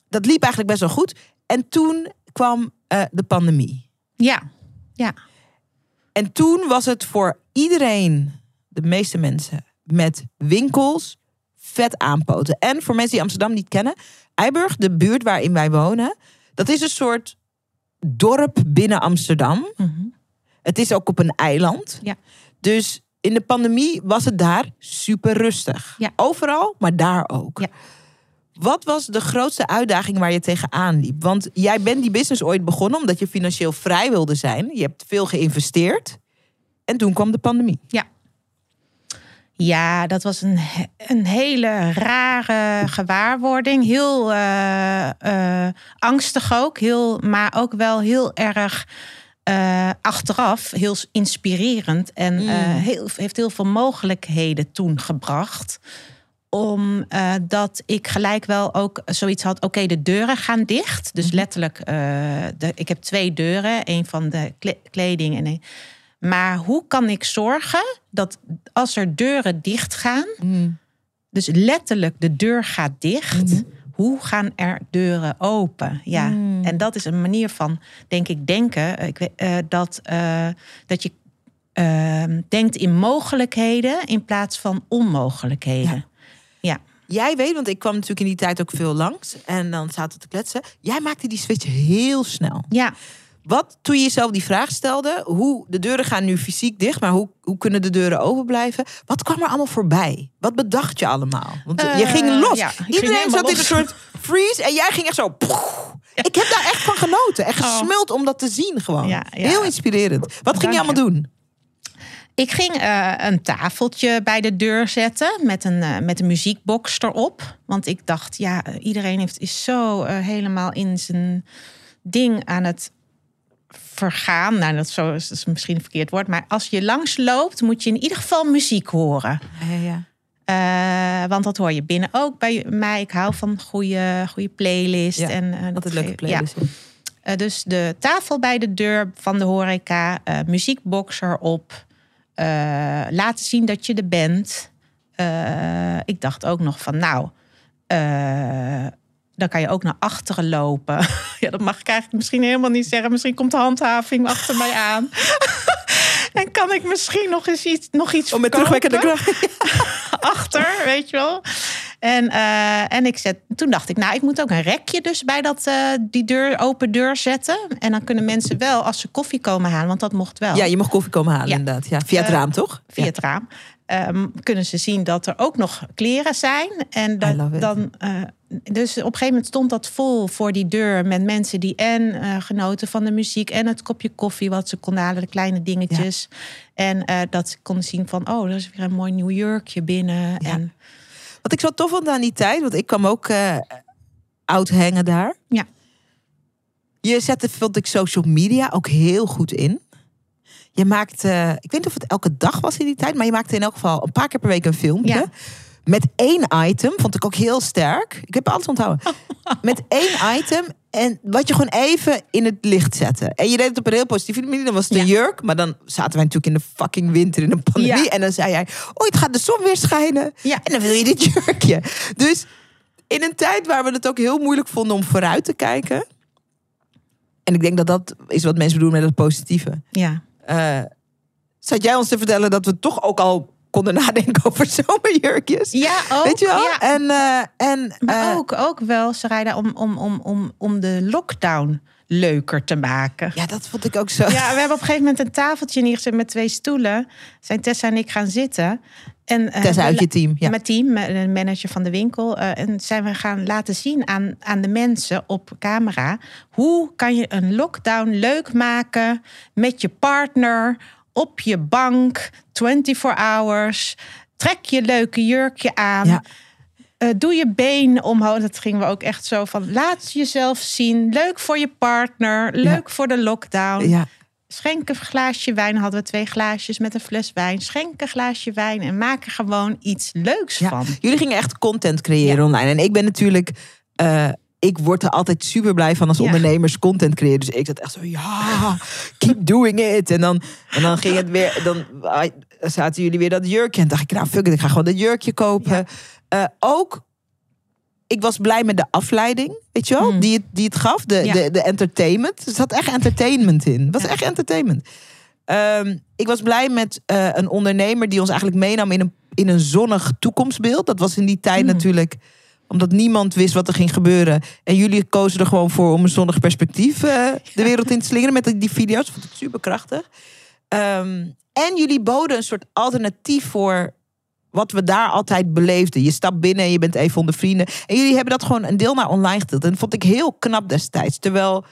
dat liep eigenlijk best wel goed. En toen kwam eh, de pandemie. Ja, ja. En toen was het voor iedereen, de meeste mensen, met winkels vet aanpoten. En voor mensen die Amsterdam niet kennen, Eiburg, de buurt waarin wij wonen, dat is een soort dorp binnen Amsterdam. Mhm. Het is ook op een eiland. Ja. Dus in de pandemie was het daar super rustig. Ja. Overal, maar daar ook. Ja. Wat was de grootste uitdaging waar je tegenaan liep? Want jij bent die business ooit begonnen omdat je financieel vrij wilde zijn. Je hebt veel geïnvesteerd. En toen kwam de pandemie. Ja, dat was een, een hele rare gewaarwording. Heel eh, eh, angstig ook, heel, maar ook wel heel erg eh, achteraf, heel inspirerend. En eh, heel, heeft heel veel mogelijkheden toen gebracht. Omdat ik gelijk wel ook zoiets had, oké, de deuren gaan dicht. Dus letterlijk, eh, de, ik heb twee deuren. een van de kle- kleding en een... Maar hoe kan ik zorgen dat als er deuren dicht gaan, dus letterlijk de deur gaat dicht, hoe gaan er deuren open? Ja, en dat is een manier van, denk ik, denken. Ik weet, eh, dat, eh, dat je eh, denkt in mogelijkheden in plaats van onmogelijkheden. Ja. Jij weet, want ik kwam natuurlijk in die tijd ook veel langs. En dan zaten we te kletsen. Jij maakte die switch heel snel. ja. Wat, toen je jezelf die vraag stelde, hoe de deuren gaan nu fysiek dicht, maar hoe, hoe kunnen de deuren open blijven? Wat kwam er allemaal voorbij? Wat bedacht je allemaal? Want je Eh, ging los. ja, ging Iedereen zat in een soort freeze en jij ging echt zo. Ik heb daar echt van genoten. Echt Oh. gesmuld om dat te zien gewoon. Ja, ja. Heel inspirerend. Wat ging je allemaal doen? Ik ging eh, een tafeltje bij de deur zetten met een, eh, met een muziekbox erop. Want ik dacht, ja, iedereen heeft, is zo eh, helemaal in zijn ding aan het vergaan. Nou, dat zo is, is misschien een verkeerd woord. Maar als je langs loopt, moet je in ieder geval muziek horen. Ja, ja. Want dat hoor je binnen ook bij mij. Ik hou van goede, goede playlist. Ja, en, dat Altijd leuke playlist. Ja. Dus de tafel bij de deur van de horeca, muziekbox erop. Eh, laten zien dat je er bent. Eh, ik dacht ook nog van, nou, eh, dan kan je ook naar achteren lopen. ja, dat mag ik eigenlijk misschien helemaal niet zeggen. Misschien komt de handhaving achter mij aan. en kan ik misschien nog eens iets, nog iets Oh, met terugwekkende kracht. achter, weet je wel. En, eh, en ik zet, toen dacht ik, nou, ik moet ook een rekje dus bij dat, eh, die deur, open deur zetten. En dan kunnen mensen wel, als ze koffie komen halen, want dat mocht wel. Ja, je mag koffie komen halen Ja. inderdaad. Ja, via het Eh, raam toch? via Ja. het raam. ehm, kunnen ze zien dat er ook nog kleren zijn. En dat, dan, dus op een gegeven moment stond dat vol voor die deur met mensen die en genoten van de muziek en het kopje koffie wat ze konden halen, de kleine dingetjes. En dat ze konden zien van, oh, er is weer een mooi nieuw jurkje binnen. Ja. En Wat ik zo tof vond aan die tijd, want ik kwam ook eh, oud hangen daar. Ja. Je zette, vond ik, social media ook heel goed in. Je maakte, ik weet niet of het elke dag was in die tijd, maar je maakte in elk geval een paar keer per week een filmpje. Ja. Met één item, vond ik ook heel sterk. Ik heb alles onthouden. Met één item en wat je gewoon even in het licht zette. En je deed het op een heel positieve manier. Dan was het een Ja. jurk, maar dan zaten wij natuurlijk in de fucking winter in een pandemie. Ja. En dan zei jij, ooit gaat de zon weer schijnen. Ja. En dan wil je dit jurkje. Dus in een tijd waar we het ook heel moeilijk vonden om vooruit te kijken. En ik denk dat dat is wat mensen bedoelen met het positieve. ja. Zat jij ons te vertellen dat we toch ook al konden nadenken over zomerjurkjes? Ja, ook. Weet je wel? Ja. En, eh, en Maar eh, ook, ook wel, Sarayda, om, om, om, om, om de lockdown leuker te maken. ja, dat vond ik ook zo. Ja, we hebben op een gegeven moment een tafeltje neergezet met twee stoelen. Zijn Tessa en ik gaan zitten. En, eh, Tessa uit je team. Ja. Mijn team, met de manager van de winkel. en zijn we gaan laten zien aan, aan de mensen op camera. Hoe kan je een lockdown leuk maken met je partner op je bank, 24 hours. Trek je leuke jurkje aan. Ja. Eh, doe je been omhoog. Dat gingen we ook echt zo van. Laat jezelf zien. Leuk voor je partner. Leuk voor de lockdown. Ja. Schenk een glaasje wijn. Hadden we twee glaasjes met een fles wijn. Schenk een glaasje wijn en maak er gewoon iets leuks Ja. van. Jullie gingen echt content creëren online. En ik ben natuurlijk. eh, ik word er altijd super blij van als Ja. ondernemers content creëren. Dus ik zat echt zo, ja, keep doing it. En dan, en dan ging het weer, dan ah, zaten jullie weer dat jurkje. En dacht ik, nou fuck it, ik ga gewoon dat jurkje kopen. Eh, ook, ik was blij met de afleiding, weet je wel, Mm. die, het, die het gaf. De, Ja. de, de entertainment. Er zat echt entertainment in. Het was echt entertainment. Ehm, ik was blij met eh, een ondernemer die ons eigenlijk meenam in een, in een zonnig toekomstbeeld. Dat was in die tijd Mm. natuurlijk omdat niemand wist wat er ging gebeuren. En jullie kozen er gewoon voor om een zonnig perspectief eh, de wereld in te slingeren met die- video's. Vond ik super krachtig. Ehm, en jullie boden een soort alternatief voor wat we daar altijd beleefden. Je stapt binnen en je bent even onder vrienden. En jullie hebben dat gewoon een deel naar online getild. En dat vond ik heel knap destijds. Terwijl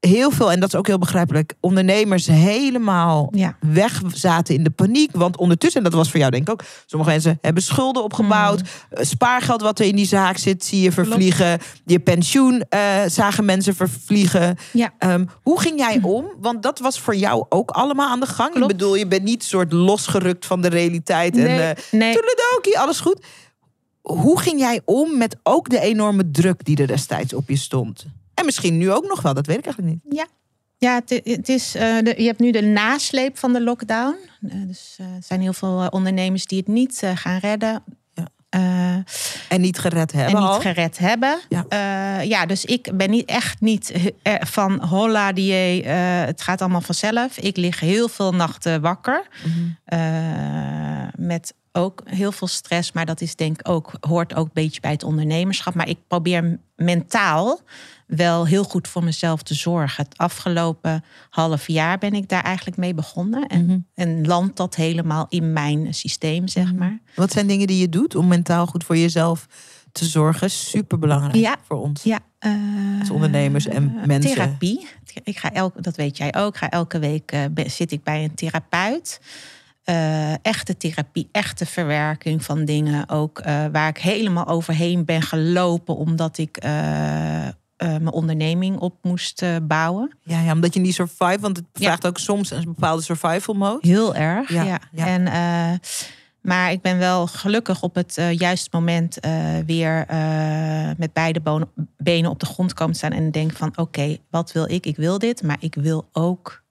heel veel, en dat is ook heel begrijpelijk, ondernemers helemaal Ja. weg zaten in de paniek. Want ondertussen, en dat was voor jou denk ik ook, sommige mensen hebben schulden opgebouwd. Eh, Spaargeld wat er in die zaak zit, zie je vervliegen. Je pensioen eh, zagen mensen vervliegen. Ja. Ehm, hoe ging jij om? Want dat was voor jou ook allemaal aan de gang. Klopt. Ik bedoel, je bent niet soort losgerukt van de realiteit. En, eh nee. toedeledokie, alles goed. Hoe ging jij om met ook de enorme druk die er destijds op je stond? En misschien nu ook nog wel, dat weet ik eigenlijk niet. Ja. Ja, het, het is, eh, de, je hebt nu de nasleep van de lockdown. Eh, dus eh, er zijn heel veel ondernemers die het niet gaan redden. Ja. En niet gered hebben en niet al. gered hebben. Ja. Ja. dus ik ben niet, echt niet van holla die het gaat allemaal vanzelf. Ik lig heel veel nachten wakker. Eh, met ook heel veel stress, maar dat is denk ik ook, hoort ook een beetje bij het ondernemerschap. Maar ik probeer mentaal wel heel goed voor mezelf te zorgen. Het afgelopen half jaar ben ik daar eigenlijk mee begonnen. En, Mhm. en landt dat helemaal in mijn systeem, zeg maar. Wat zijn dingen die je doet om mentaal goed voor jezelf te zorgen? Super belangrijk Ja. voor ons. Ja, eh, Als ondernemers en mensen. Therapie. Ik ga elke, dat weet jij ook. Ik ga elke week be- zit ik bij een therapeut. Eh, echte therapie, echte verwerking van dingen. Ook eh, waar ik helemaal overheen ben gelopen omdat ik eh, mijn onderneming op moest bouwen. Ja, ja, omdat je die survive, want het Ja. vraagt ook soms een bepaalde survival mode. Heel erg, Ja, ja. ja. En, maar ik ben wel gelukkig op het juiste moment weer met beide bonen- benen op de grond komen staan. En denk van oké, wat wil ik? Ik wil dit, maar ik wil ook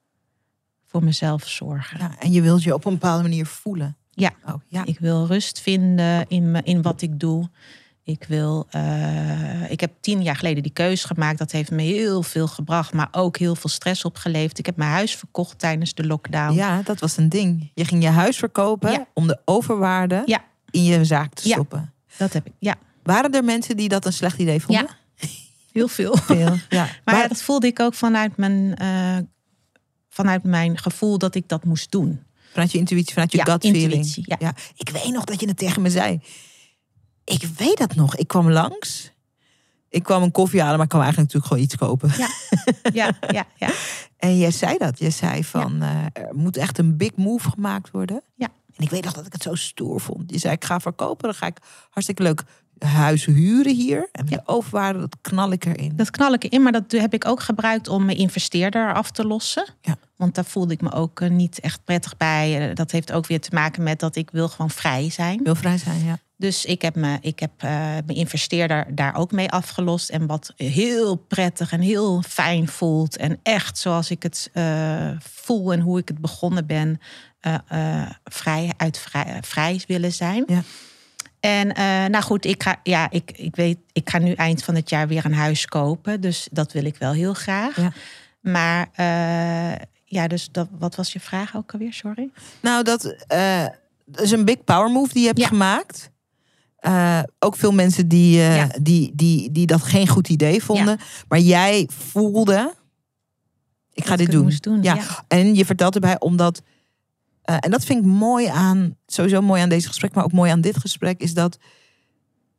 voor mezelf zorgen. Ja, en je wilt je op een bepaalde manier voelen. Ja. Oh, ja. Ik wil rust vinden in, me, in wat ik doe. Ik wil. eh, ik heb tien jaar geleden die keuze gemaakt. Dat heeft me heel veel gebracht, maar ook heel veel stress opgeleverd. Ik heb mijn huis verkocht tijdens de lockdown. ja, dat was een ding. Je ging je huis verkopen Ja. om de overwaarde Ja. in je zaak te stoppen. Dat heb ik. Ja, Waren er mensen die dat een slecht idee vonden? heel veel. Veel. Ja. Maar dat voelde ik ook vanuit mijn, eh, vanuit mijn gevoel dat ik dat moest doen. Vanuit je intuïtie, vanuit je Ja, gut feeling. intuïtie, ja. Ik weet nog dat je het tegen me zei. Ik weet dat nog. Ik kwam langs. Ik kwam een koffie halen, maar ik kwam eigenlijk natuurlijk gewoon iets kopen. Ja, ja, ja, ja. En jij zei dat. Je zei van, eh, er moet echt een big move gemaakt worden. Ja. En ik weet nog dat ik het zo stoer vond. Je zei, ik ga verkopen. Dan ga ik hartstikke leuk huis huren hier. En de overwaarde, dat knal ik erin. Dat knal ik in, maar dat heb ik ook gebruikt om mijn investeerder af te lossen. Ja. Want daar voelde ik me ook eh, niet echt prettig bij. Eh, Dat heeft ook weer te maken met dat ik wil gewoon vrij zijn. Wil vrij zijn, ja. Dus ik heb, me, ik heb eh, mijn investeerder daar ook mee afgelost. En wat heel prettig en heel fijn voelt. En echt zoals ik het voel en hoe ik het begonnen ben. vrij, uit vrij, vrij willen zijn. Ja. En eh, nou goed, ik ga, ja, ik, ik weet, ik ga nu eind van het jaar weer een huis kopen. Dus dat wil ik wel heel graag. Ja. Maar eh, ja, dus dat, wat was je vraag ook alweer? Sorry. Nou, dat, eh, is een big power move die je hebt Ja. gemaakt. Ook veel mensen die, Ja. die, die, die dat geen goed idee vonden. Maar jij voelde, ik ga dit ik doen. doen, Ja. ja. En je vertelt erbij omdat, eh, en dat vind ik mooi aan, sowieso mooi aan deze gesprek, maar ook mooi aan dit gesprek, is dat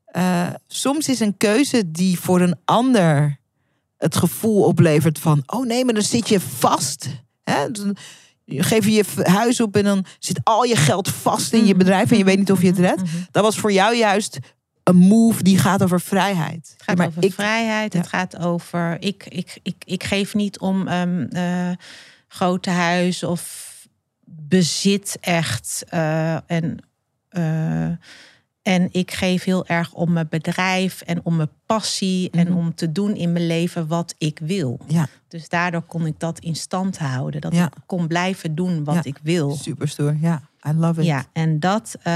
eh, soms is een keuze die voor een ander het gevoel oplevert van, oh nee, maar dan zit je vast. Hè? Dan geef je je huis op en dan zit al je geld vast in je Mhm. bedrijf en je weet niet of je het redt. Mhm. Dat was voor jou juist een move die gaat over vrijheid. Het gaat maar over ik, vrijheid. Ja. Het gaat over. Ik, ik, ik, ik geef niet om eh, grote huizen of bezit echt. eh, en, eh, en ik geef heel erg om mijn bedrijf en om mijn passie en Mhm. om te doen in mijn leven wat ik wil. Ja. Dus daardoor kon ik dat in stand houden. Dat Ja. ik kon blijven doen wat Ja. ik wil. super stoer. Ja, I love it. Ja, en dat, eh,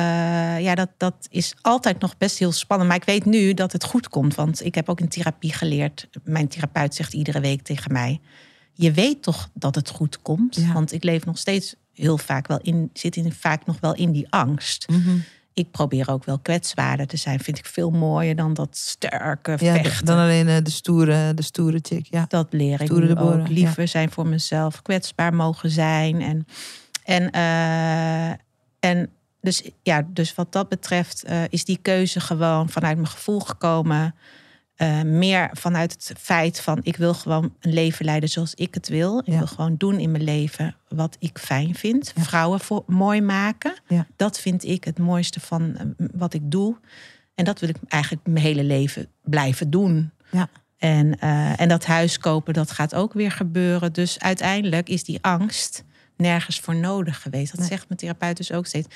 ja, dat, dat is altijd nog best heel spannend. Maar ik weet nu dat het goed komt. Want ik heb ook in therapie geleerd. Mijn therapeut zegt iedere week tegen mij: Je weet toch dat het goed komt? Ja. Want ik leef nog steeds heel vaak wel in, zit in, vaak nog wel in die angst. Mhm. Ik probeer ook wel kwetsbaarder te zijn. Vind ik veel mooier dan dat sterke Ja, vechten. dan alleen eh, de stoere, de stoere chick. Ja. Dat leer ik Stoere ook. Liever zijn voor mezelf, kwetsbaar mogen zijn. En, en, eh, en dus, ja, dus wat dat betreft eh, is die keuze gewoon vanuit mijn gevoel gekomen. Eh, meer vanuit het feit van ik wil gewoon een leven leiden zoals ik het wil. Ik Ja. wil gewoon doen in mijn leven wat ik fijn vind. Ja. Vrouwen voor, mooi maken. Ja. Dat vind ik het mooiste van eh, wat ik doe. En dat wil ik eigenlijk mijn hele leven blijven doen. Ja. En, eh, en dat huis kopen, dat gaat ook weer gebeuren. Dus uiteindelijk is die angst nergens voor nodig geweest. Dat Nee. zegt mijn therapeut dus ook steeds.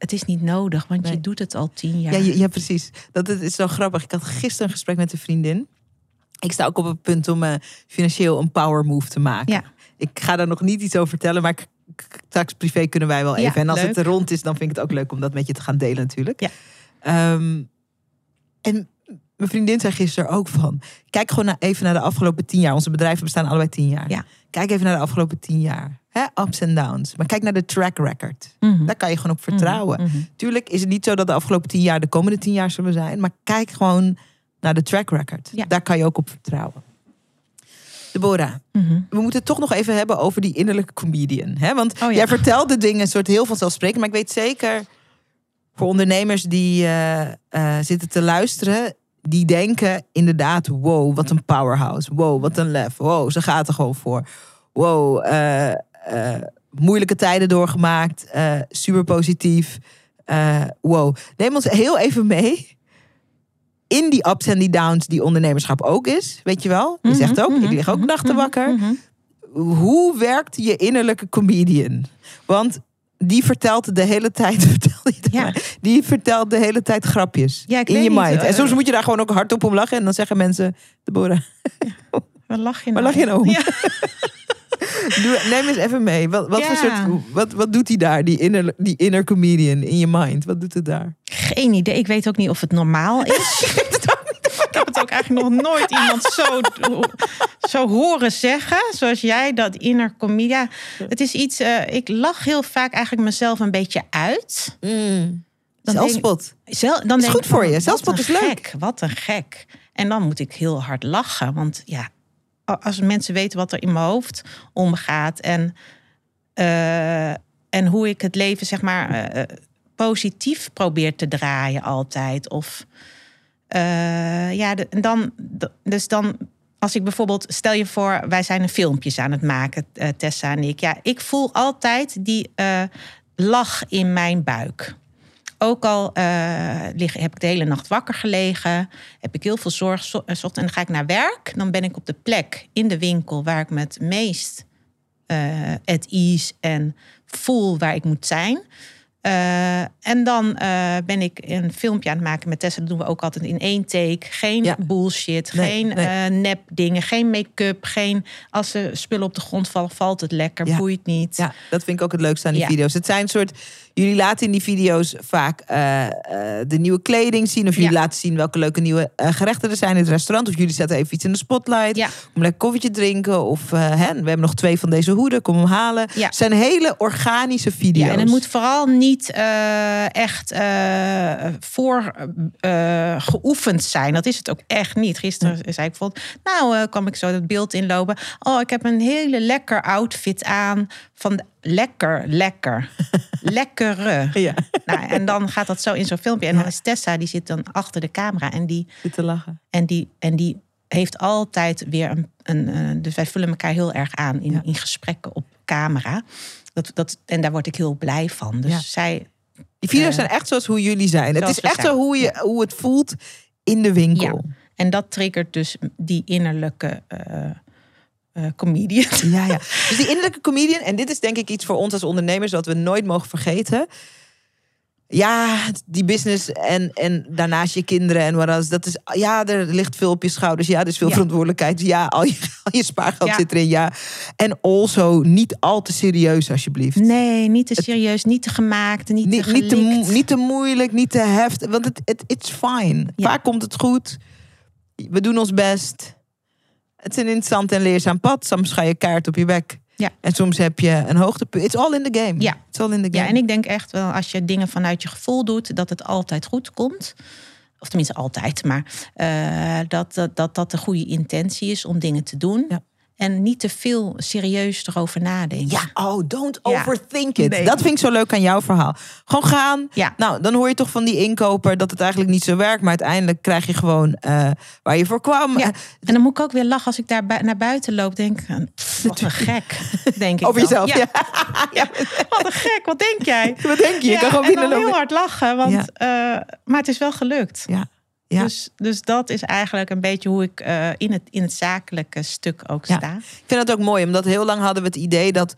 Het is niet nodig, want Nee. je doet het al tien jaar. Ja, ja, ja, precies. Dat is, is zo grappig. Ik had gisteren een gesprek met een vriendin. Ik sta ook op het punt om eh, financieel een power move te maken. Ja. Ik ga daar nog niet iets over vertellen, maar straks privé kunnen wij wel even. en als leuk. het er rond is, dan vind ik het ook leuk om dat met je te gaan delen natuurlijk. Ja. Ehm, en mijn vriendin zei gisteren ook van... Kijk gewoon even naar de afgelopen tien jaar. Onze bedrijven bestaan allebei tien jaar. Ja. Kijk even naar de afgelopen tien jaar. Hè, ups en downs. Maar kijk naar de track record. Mhm. Daar kan je gewoon op vertrouwen. Mhm. Tuurlijk is het niet zo dat de afgelopen tien jaar de komende tien jaar zullen zijn. Maar kijk gewoon naar de track record. Ja. Daar kan je ook op vertrouwen. Deborah, Mhm. we moeten het toch nog even hebben over die innerlijke comedian. Hè? Want Oh ja. jij vertelde dingen soort heel vanzelfsprekend. Maar ik weet zeker voor ondernemers die eh, eh, zitten te luisteren. Die denken inderdaad, wow, wat een powerhouse. Wow, wat een lef. Wow, ze gaat er gewoon voor. Wow, eh, eh, moeilijke tijden doorgemaakt. eh, super positief. Wow. Neem ons heel even mee. In die ups en die downs die ondernemerschap ook is. Weet je wel? Je zegt ook, Mhm, ik lig ook mhm, nachten wakker mhm. hoe werkt je innerlijke comedian? Want die vertelt de hele tijd, Ja. ja. die vertelt de hele tijd grapjes Ja, ik in je mind. eh, en soms moet je daar gewoon ook hardop om lachen en dan zeggen mensen, Deborah, Waar lach je waar nou? lach je nou? Ja. Doe, neem eens even mee. Wat, wat, voor Ja. soort, wat, wat doet hij daar, die inner, die inner comedian in je mind? Wat doet het daar? Geen idee. Ik weet ook niet of het normaal is. Ik heb het ook eigenlijk nog nooit iemand zo, zo horen zeggen. Zoals jij, dat inner comedie. Ja, het is iets... eh, ik lach heel vaak eigenlijk mezelf een beetje uit. Dan denk- Zelfspot. Zel, dan Mm. is denk goed ik voor van, je. Zelfspot is leuk. Gek, wat een gek. En dan moet ik heel hard lachen. Want ja, als mensen weten wat er in mijn hoofd omgaat. En, eh, en hoe ik het leven, zeg maar, eh, positief probeer te draaien altijd. Of eh, ja, dan, dus dan, als ik bijvoorbeeld, stel je voor, wij zijn een filmpjes aan het maken, eh, Tessa en ik. Ja, ik voel altijd die eh, lach in mijn buik. Ook al lig, heb ik de hele nacht wakker gelegen, heb ik heel veel zorg en dan ga ik naar werk. Dan ben ik op de plek in de winkel waar ik me het meest at ease en voel waar ik moet zijn. Eh, en dan eh, ben ik een filmpje aan het maken met Tessa. Dat doen we ook altijd in één take. Geen Ja. bullshit, Nee, geen nee. eh, nep dingen, geen make-up. Geen, als er spullen op de grond vallen, valt het lekker, Ja. boeit niet. Ja, dat vind ik ook het leukste aan die Ja. video's. Het zijn een soort. Jullie laten in die video's vaak eh, eh, de nieuwe kleding zien. Of jullie Ja. laten zien welke leuke nieuwe eh, gerechten er zijn in het restaurant. Of jullie zetten even iets in de spotlight. Ja. Om lekker koffietje drinken. Of hè, we hebben nog twee van deze hoeden. Kom hem halen. Ja. Het zijn hele organische video's. Ja, en het moet vooral niet echt voor geoefend zijn. Dat is het ook echt niet. Gisteren zei ik bijvoorbeeld, nou kwam ik zo het beeld inlopen. Oh, ik heb een hele lekker outfit aan van de, lekker, lekker, lekkere. Ja, Nou, en dan gaat dat zo in zo'n filmpje. En dan Ja. is Tessa, die zit dan achter de camera en die zit te lachen. en die, en die heeft altijd weer een. een eh, dus wij vullen elkaar heel erg aan in, Ja. in gesprekken op camera. Dat, dat, en daar word ik heel blij van. Dus Ja. zij. Die video's Eh, zijn echt zoals hoe jullie zijn. Het is echt zijn. zo hoe, je, hoe het voelt in de winkel. En dat triggert dus die innerlijke eh, eh, comedian. Ja, ja. Dus die innerlijke comedian, en dit is denk ik iets voor ons als ondernemers dat we nooit mogen vergeten. Ja, die business en, en daarnaast je kinderen en wat dat is, ja, er ligt veel op je schouders. Ja, er is veel Ja. verantwoordelijkheid. Ja, al je, al je spaargeld Ja. zit erin. Ja. En also niet al te serieus, alsjeblieft. Nee, niet te serieus, niet te gemaakt, niet, Niet, te niet, te, niet te moeilijk, niet te heftig. Want het het it's fine. Ja. Vaak komt het goed. We doen ons best. Het is een interessant en leerzaam pad. Soms ga je kaart op je bek. Ja. En soms heb je een hoogtepunt. It's all in the game. Ja. It's all in the game. Ja, en ik denk echt wel, als je dingen vanuit je gevoel doet, dat het altijd goed komt. Of tenminste altijd, maar eh, dat, dat, dat dat de goede intentie is om dingen te doen. Ja. En niet te veel serieus erover nadenken. Ja, oh, don't Ja. overthink it. Nee. Dat vind ik zo leuk aan jouw verhaal. Gewoon gaan. Ja. Nou, dan hoor je toch van die inkoper dat het eigenlijk niet zo werkt. Maar uiteindelijk krijg je gewoon eh, waar je voor kwam. Ja. En dan moet ik ook weer lachen als ik daar naar buiten loop. Denk ik, pff, wat een gek, denk ik Over dan. jezelf. Ja. Ja. Wat een gek, wat denk jij? Wat denk je? Je kan gewoon en dan heel hard lachen, want, eh, maar het is wel gelukt. Ja. Ja. Dus, dus dat is eigenlijk een beetje hoe ik eh, in, het, in het zakelijke stuk ook Ja. sta. Ik vind het ook mooi, omdat heel lang hadden we het idee dat,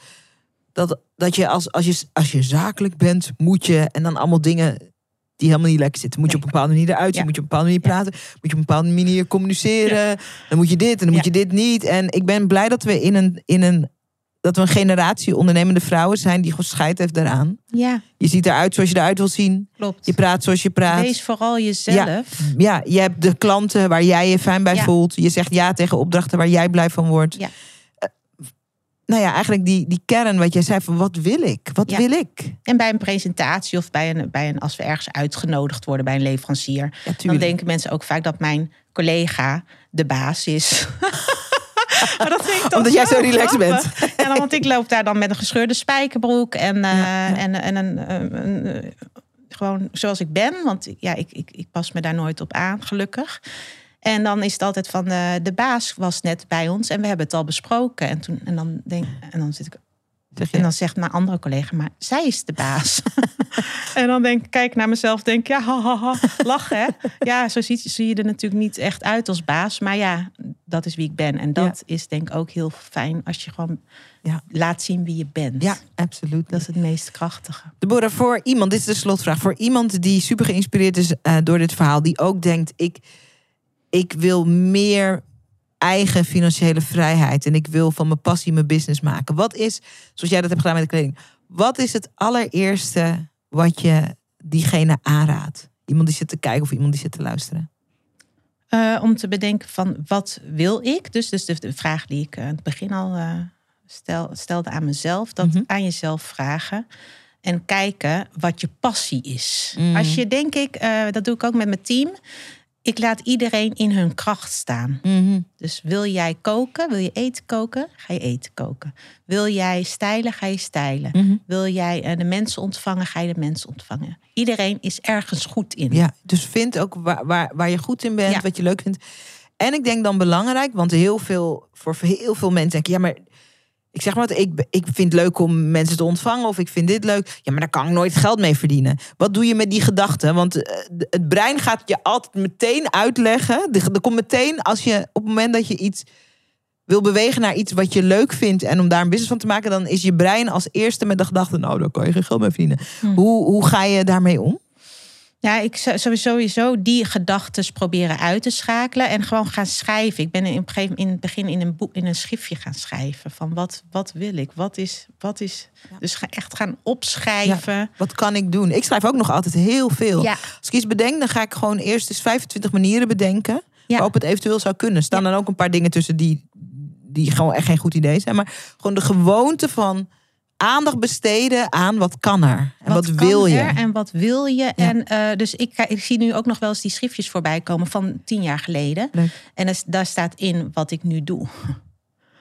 dat, dat je, als, als je als je zakelijk bent, moet je en dan allemaal dingen die helemaal niet lekker zitten. Moet je op een bepaalde manier eruit zien, Ja. moet je op een bepaalde manier praten, moet je op een bepaalde manier communiceren. Dan moet je dit en dan moet je dit niet. En ik ben blij dat we in een, in een, dat we een generatie ondernemende vrouwen zijn die gewoon scheid heeft daaraan. Ja, Je ziet eruit zoals je eruit wil zien. klopt. Je praat zoals je praat. Wees vooral jezelf. Ja, je hebt de klanten waar jij je fijn bij Ja. voelt. Je zegt ja tegen opdrachten waar jij blij van wordt. Ja. Eh, nou ja, eigenlijk die, die kern wat jij zei van wat wil ik? Wat Ja. wil ik? En bij een presentatie of bij een, bij een, als we ergens uitgenodigd worden bij een leverancier, Ja, dan denken mensen ook vaak dat mijn collega de baas is. maar dat vind ik Omdat jij zo relaxed grappig. En dan, want ik loop daar dan met een gescheurde spijkerbroek en, eh, Ja, ja. en, en een, een, een, eh, gewoon zoals ik ben. Want ja, ik, ik, ik pas me daar nooit op aan, gelukkig. En dan is het altijd van eh, de baas was net bij ons en we hebben het al besproken. En, toen, en, dan, denk, en dan zit ik Zeg en dan zegt mijn andere collega, maar zij is de baas. en dan denk ik, kijk naar mezelf, denk ja, ha, ha, ha, lachen hè. Ja, zo ziet, zie je er natuurlijk niet echt uit als baas. Maar ja, dat is wie ik ben. En dat is denk ik ook heel fijn als je gewoon Ja. laat zien wie je bent. ja, absoluut. Dat is het meest krachtige. Deborah, voor iemand, dit is de slotvraag. Voor iemand die super geïnspireerd is eh, door dit verhaal, die ook denkt: ik, ik wil meer eigen financiële vrijheid en ik wil van mijn passie mijn business maken. Wat is, zoals jij dat hebt gedaan met de kleding, wat is het allereerste wat je diegene aanraadt? Iemand die zit te kijken of iemand die zit te luisteren. Eh, om te bedenken van wat wil ik? Dus, dus de, de vraag die ik eh, aan het begin al eh, stel, stelde aan mezelf. Dat Mhm. aan jezelf vragen. En kijken wat je passie is. Mm. Als je denk ik, eh, dat doe ik ook met mijn team. Ik laat iedereen in hun kracht staan. Mhm. Dus wil jij koken, wil je eten koken, ga je eten koken. Wil jij stijlen, ga je stijlen. Mhm. Wil jij eh, de mensen ontvangen, ga je de mensen ontvangen. Iedereen is ergens goed in. Ja, dus vind ook waar, waar, waar je goed in bent, Ja. wat je leuk vindt. En ik denk dan belangrijk, want heel veel, voor heel veel mensen denken, ja, maar ik zeg maar wat, ik, ik vind het leuk om mensen te ontvangen of ik vind dit leuk. Ja, maar daar kan ik nooit geld mee verdienen. Wat doe je met die gedachten? Want eh, het brein gaat je altijd meteen uitleggen. Er er komt meteen als je op het moment dat je iets wil bewegen naar iets wat je leuk vindt en om daar een business van te maken, dan is je brein als eerste met de gedachte, nou, daar kan je geen geld mee verdienen. Hm. Hoe, hoe ga je daarmee om? Ja, ik zou sowieso die gedachten proberen uit te schakelen en gewoon gaan schrijven. Ik ben in, een in het begin in een boek, in een schriftje gaan schrijven van wat, wat wil ik, wat is, wat is. Dus ga echt gaan opschrijven. Wat kan ik doen? Ik schrijf ook nog altijd heel veel. Ja. Als ik iets bedenk, dan ga ik gewoon eerst eens 25 manieren bedenken. Waarop het eventueel zou kunnen. Er staan dan ook een paar dingen tussen die, die gewoon echt geen goed idee zijn. Maar gewoon de gewoonte van aandacht besteden aan wat kan er. En wat, wil je. en wat wil je? En eh, dus ik, ik zie nu ook nog wel eens die schriftjes voorbij komen van tien jaar geleden. Leuk. En er- daar staat in wat ik nu doe.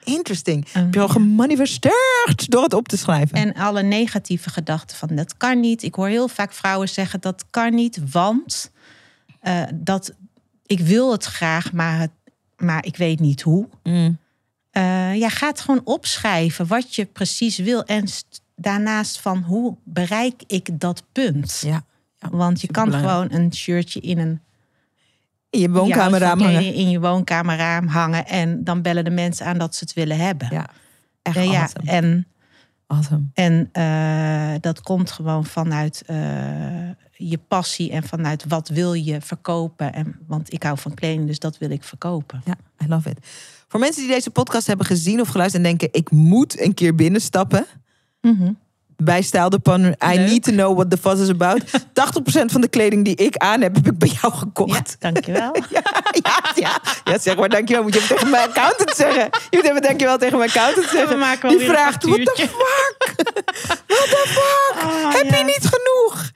Interesting. Um, Heb je al ja. gemanifesteerd door het op te schrijven. En alle negatieve gedachten van dat kan niet. Ik hoor heel vaak vrouwen zeggen dat kan niet, want eh, dat ik wil het graag, maar, het, maar ik weet niet hoe. Mm. Eh, ja, ga het gewoon opschrijven wat je precies wil. En st- daarnaast van hoe bereik ik dat punt? Ja. Want je kan gewoon een shirtje in een In je ja, woonkamerraam hangen. in je woonkamerraam hangen. En dan bellen de mensen aan dat ze het willen hebben. Ja. Echt Eh, ja, awesome. en awesome. En eh, dat komt gewoon vanuit je passie en vanuit wat wil je verkopen. En, want ik hou van kleding, dus dat wil ik verkopen. Ja, I love it. Voor mensen die deze podcast hebben gezien of geluisterd en denken... ik moet een keer binnenstappen... Mhm. bij Style de Pan. I Leuk. need to know what the fuss is about. 80% van de kleding die ik aan heb, heb ik bij jou Ja, gekocht. dankjewel. Ja, ja, ja. ja zeg maar dankjewel. Moet je even tegen mijn accountant zeggen. Je moet even dankjewel tegen mijn accountant zeggen. maken wel Die vraagt, what the factuurtje." fuck? What the fuck? Oh, heb ja. je niet genoeg?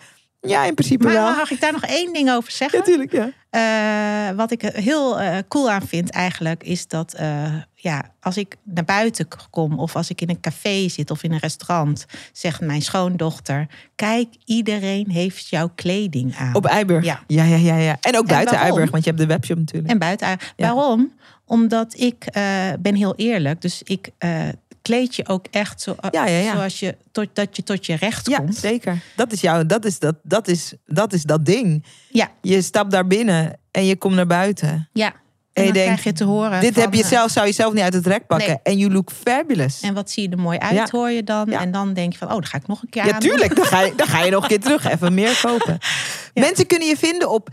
Ja, in principe Maar wel. mag ik daar nog één ding over zeggen? Natuurlijk, ja. Eh, wat ik heel eh, cool aan vind eigenlijk, is dat eh, ja, als ik naar buiten kom of als ik in een café zit of in een restaurant, zegt mijn schoondochter: Kijk, iedereen heeft jouw kleding aan. Op Eiburg. Ja. Ja, ja, ja. ja. En ook buiten? Eiburg, want je hebt de webshop natuurlijk. En buiten. Ja. Waarom? Omdat ik ben heel eerlijk. Dus ik kleed je ook echt zo, Ja, ja, ja. zoals je tot, dat je tot je recht ja, komt. zeker. Dat is jou, dat is dat, dat is, dat is dat ding. Ja, Je stapt daar binnen en je komt naar buiten. ja. En, dan denkt, krijg je te horen. Dit van, heb je eh, zelf, zou je zelf niet uit het rek pakken. Nee. En you look fabulous. En wat zie je er mooi uit, Ja. hoor je dan. Ja. En dan denk je van, oh, dan ga ik nog een keer Ja, aan. tuurlijk. Dan ga, je, dan ga je nog een keer terug. Even meer kopen. Mensen kunnen je vinden op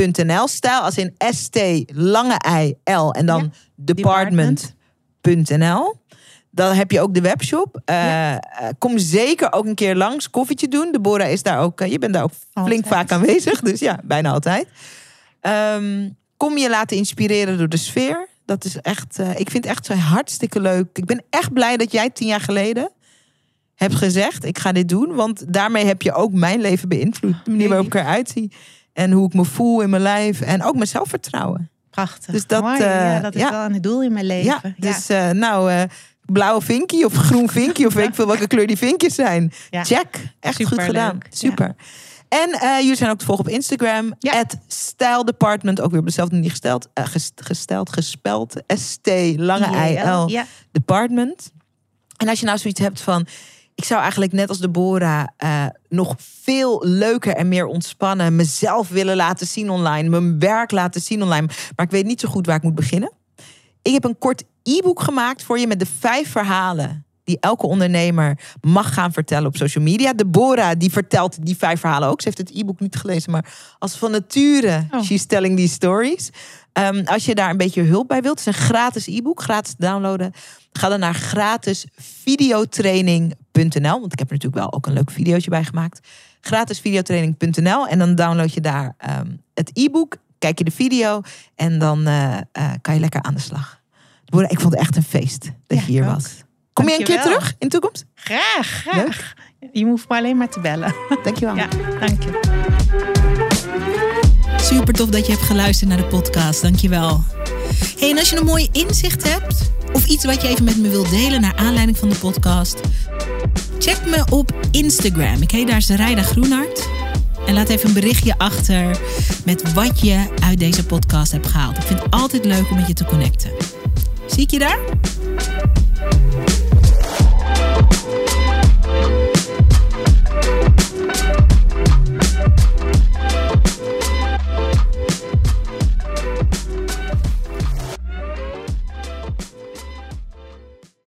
stijldepartment.nl. Stijl als in S-T, lange I, L. En dan department.nl. Dan heb je ook de webshop. Eh, eh, kom zeker ook een keer langs. Koffietje doen. Deborah is daar ook. eh, je bent daar ook flink vaak aanwezig. Dus ja, bijna altijd. Ehm, kom je laten inspireren door de sfeer. Dat is echt, eh, ik vind het echt zo hartstikke leuk. Ik ben echt blij dat jij tien jaar geleden hebt gezegd: ik ga dit doen. Want daarmee heb je ook mijn leven beïnvloed. De manier waarop ik eruit zie. En hoe ik me voel in mijn lijf. En ook mijn zelfvertrouwen. Prachtig. Dus dat, Mooi. eh, ja, dat is ja. wel een doel in mijn leven. Ja, dus eh, nou, eh, blauwe vinkie of groen vinkie. of weet ik veel welke kleur die vinkjes zijn. Ja. Check. Echt goed gedaan. Super. En eh, jullie zijn ook te volgen op Instagram. Ja. Het Style Department. Ook weer op dezelfde manier gesteld. eh, ges- gesteld, gespeld. S-T, lange I-L. Ja. Department. En als je nou zoiets hebt van... Ik zou eigenlijk net als Deborah eh, nog veel leuker en meer ontspannen... mezelf willen laten zien online. Mijn werk laten zien online. Maar ik weet niet zo goed waar ik moet beginnen. Ik heb een kort e-book gemaakt voor je met de vijf verhalen... die elke ondernemer mag gaan vertellen op social media. Deborah die vertelt die vijf verhalen ook. Ze heeft het e-book niet gelezen, maar als van nature... Oh. she's telling these stories. Ehm, als je daar een beetje hulp bij wilt, het is een gratis e-book, gratis downloaden. Ga dan naar gratisvideotraining.nl. Want ik heb er natuurlijk wel ook een leuk videootje bij gemaakt. Gratisvideotraining.nl. En dan download je daar ehm, het e-book. Kijk je de video. En dan eh, eh, kan je lekker aan de slag. Deborah, Ik vond het echt een feest dat Ja, je hier ook. was. Kom je een keer terug in de toekomst? Graag, graag. Je hoeft maar alleen maar te bellen. Dankjewel. Ja, dank je. Super tof dat je hebt geluisterd naar de podcast. Dankjewel. Hey, en als je een mooi inzicht hebt of iets wat je even met me wilt delen naar aanleiding van de podcast, check me op Instagram. Ik heet daar Sarayda Groenhart. En laat even een berichtje achter met wat je uit deze podcast hebt gehaald. Ik vind het altijd leuk om met je te connecten. Zie ik je daar?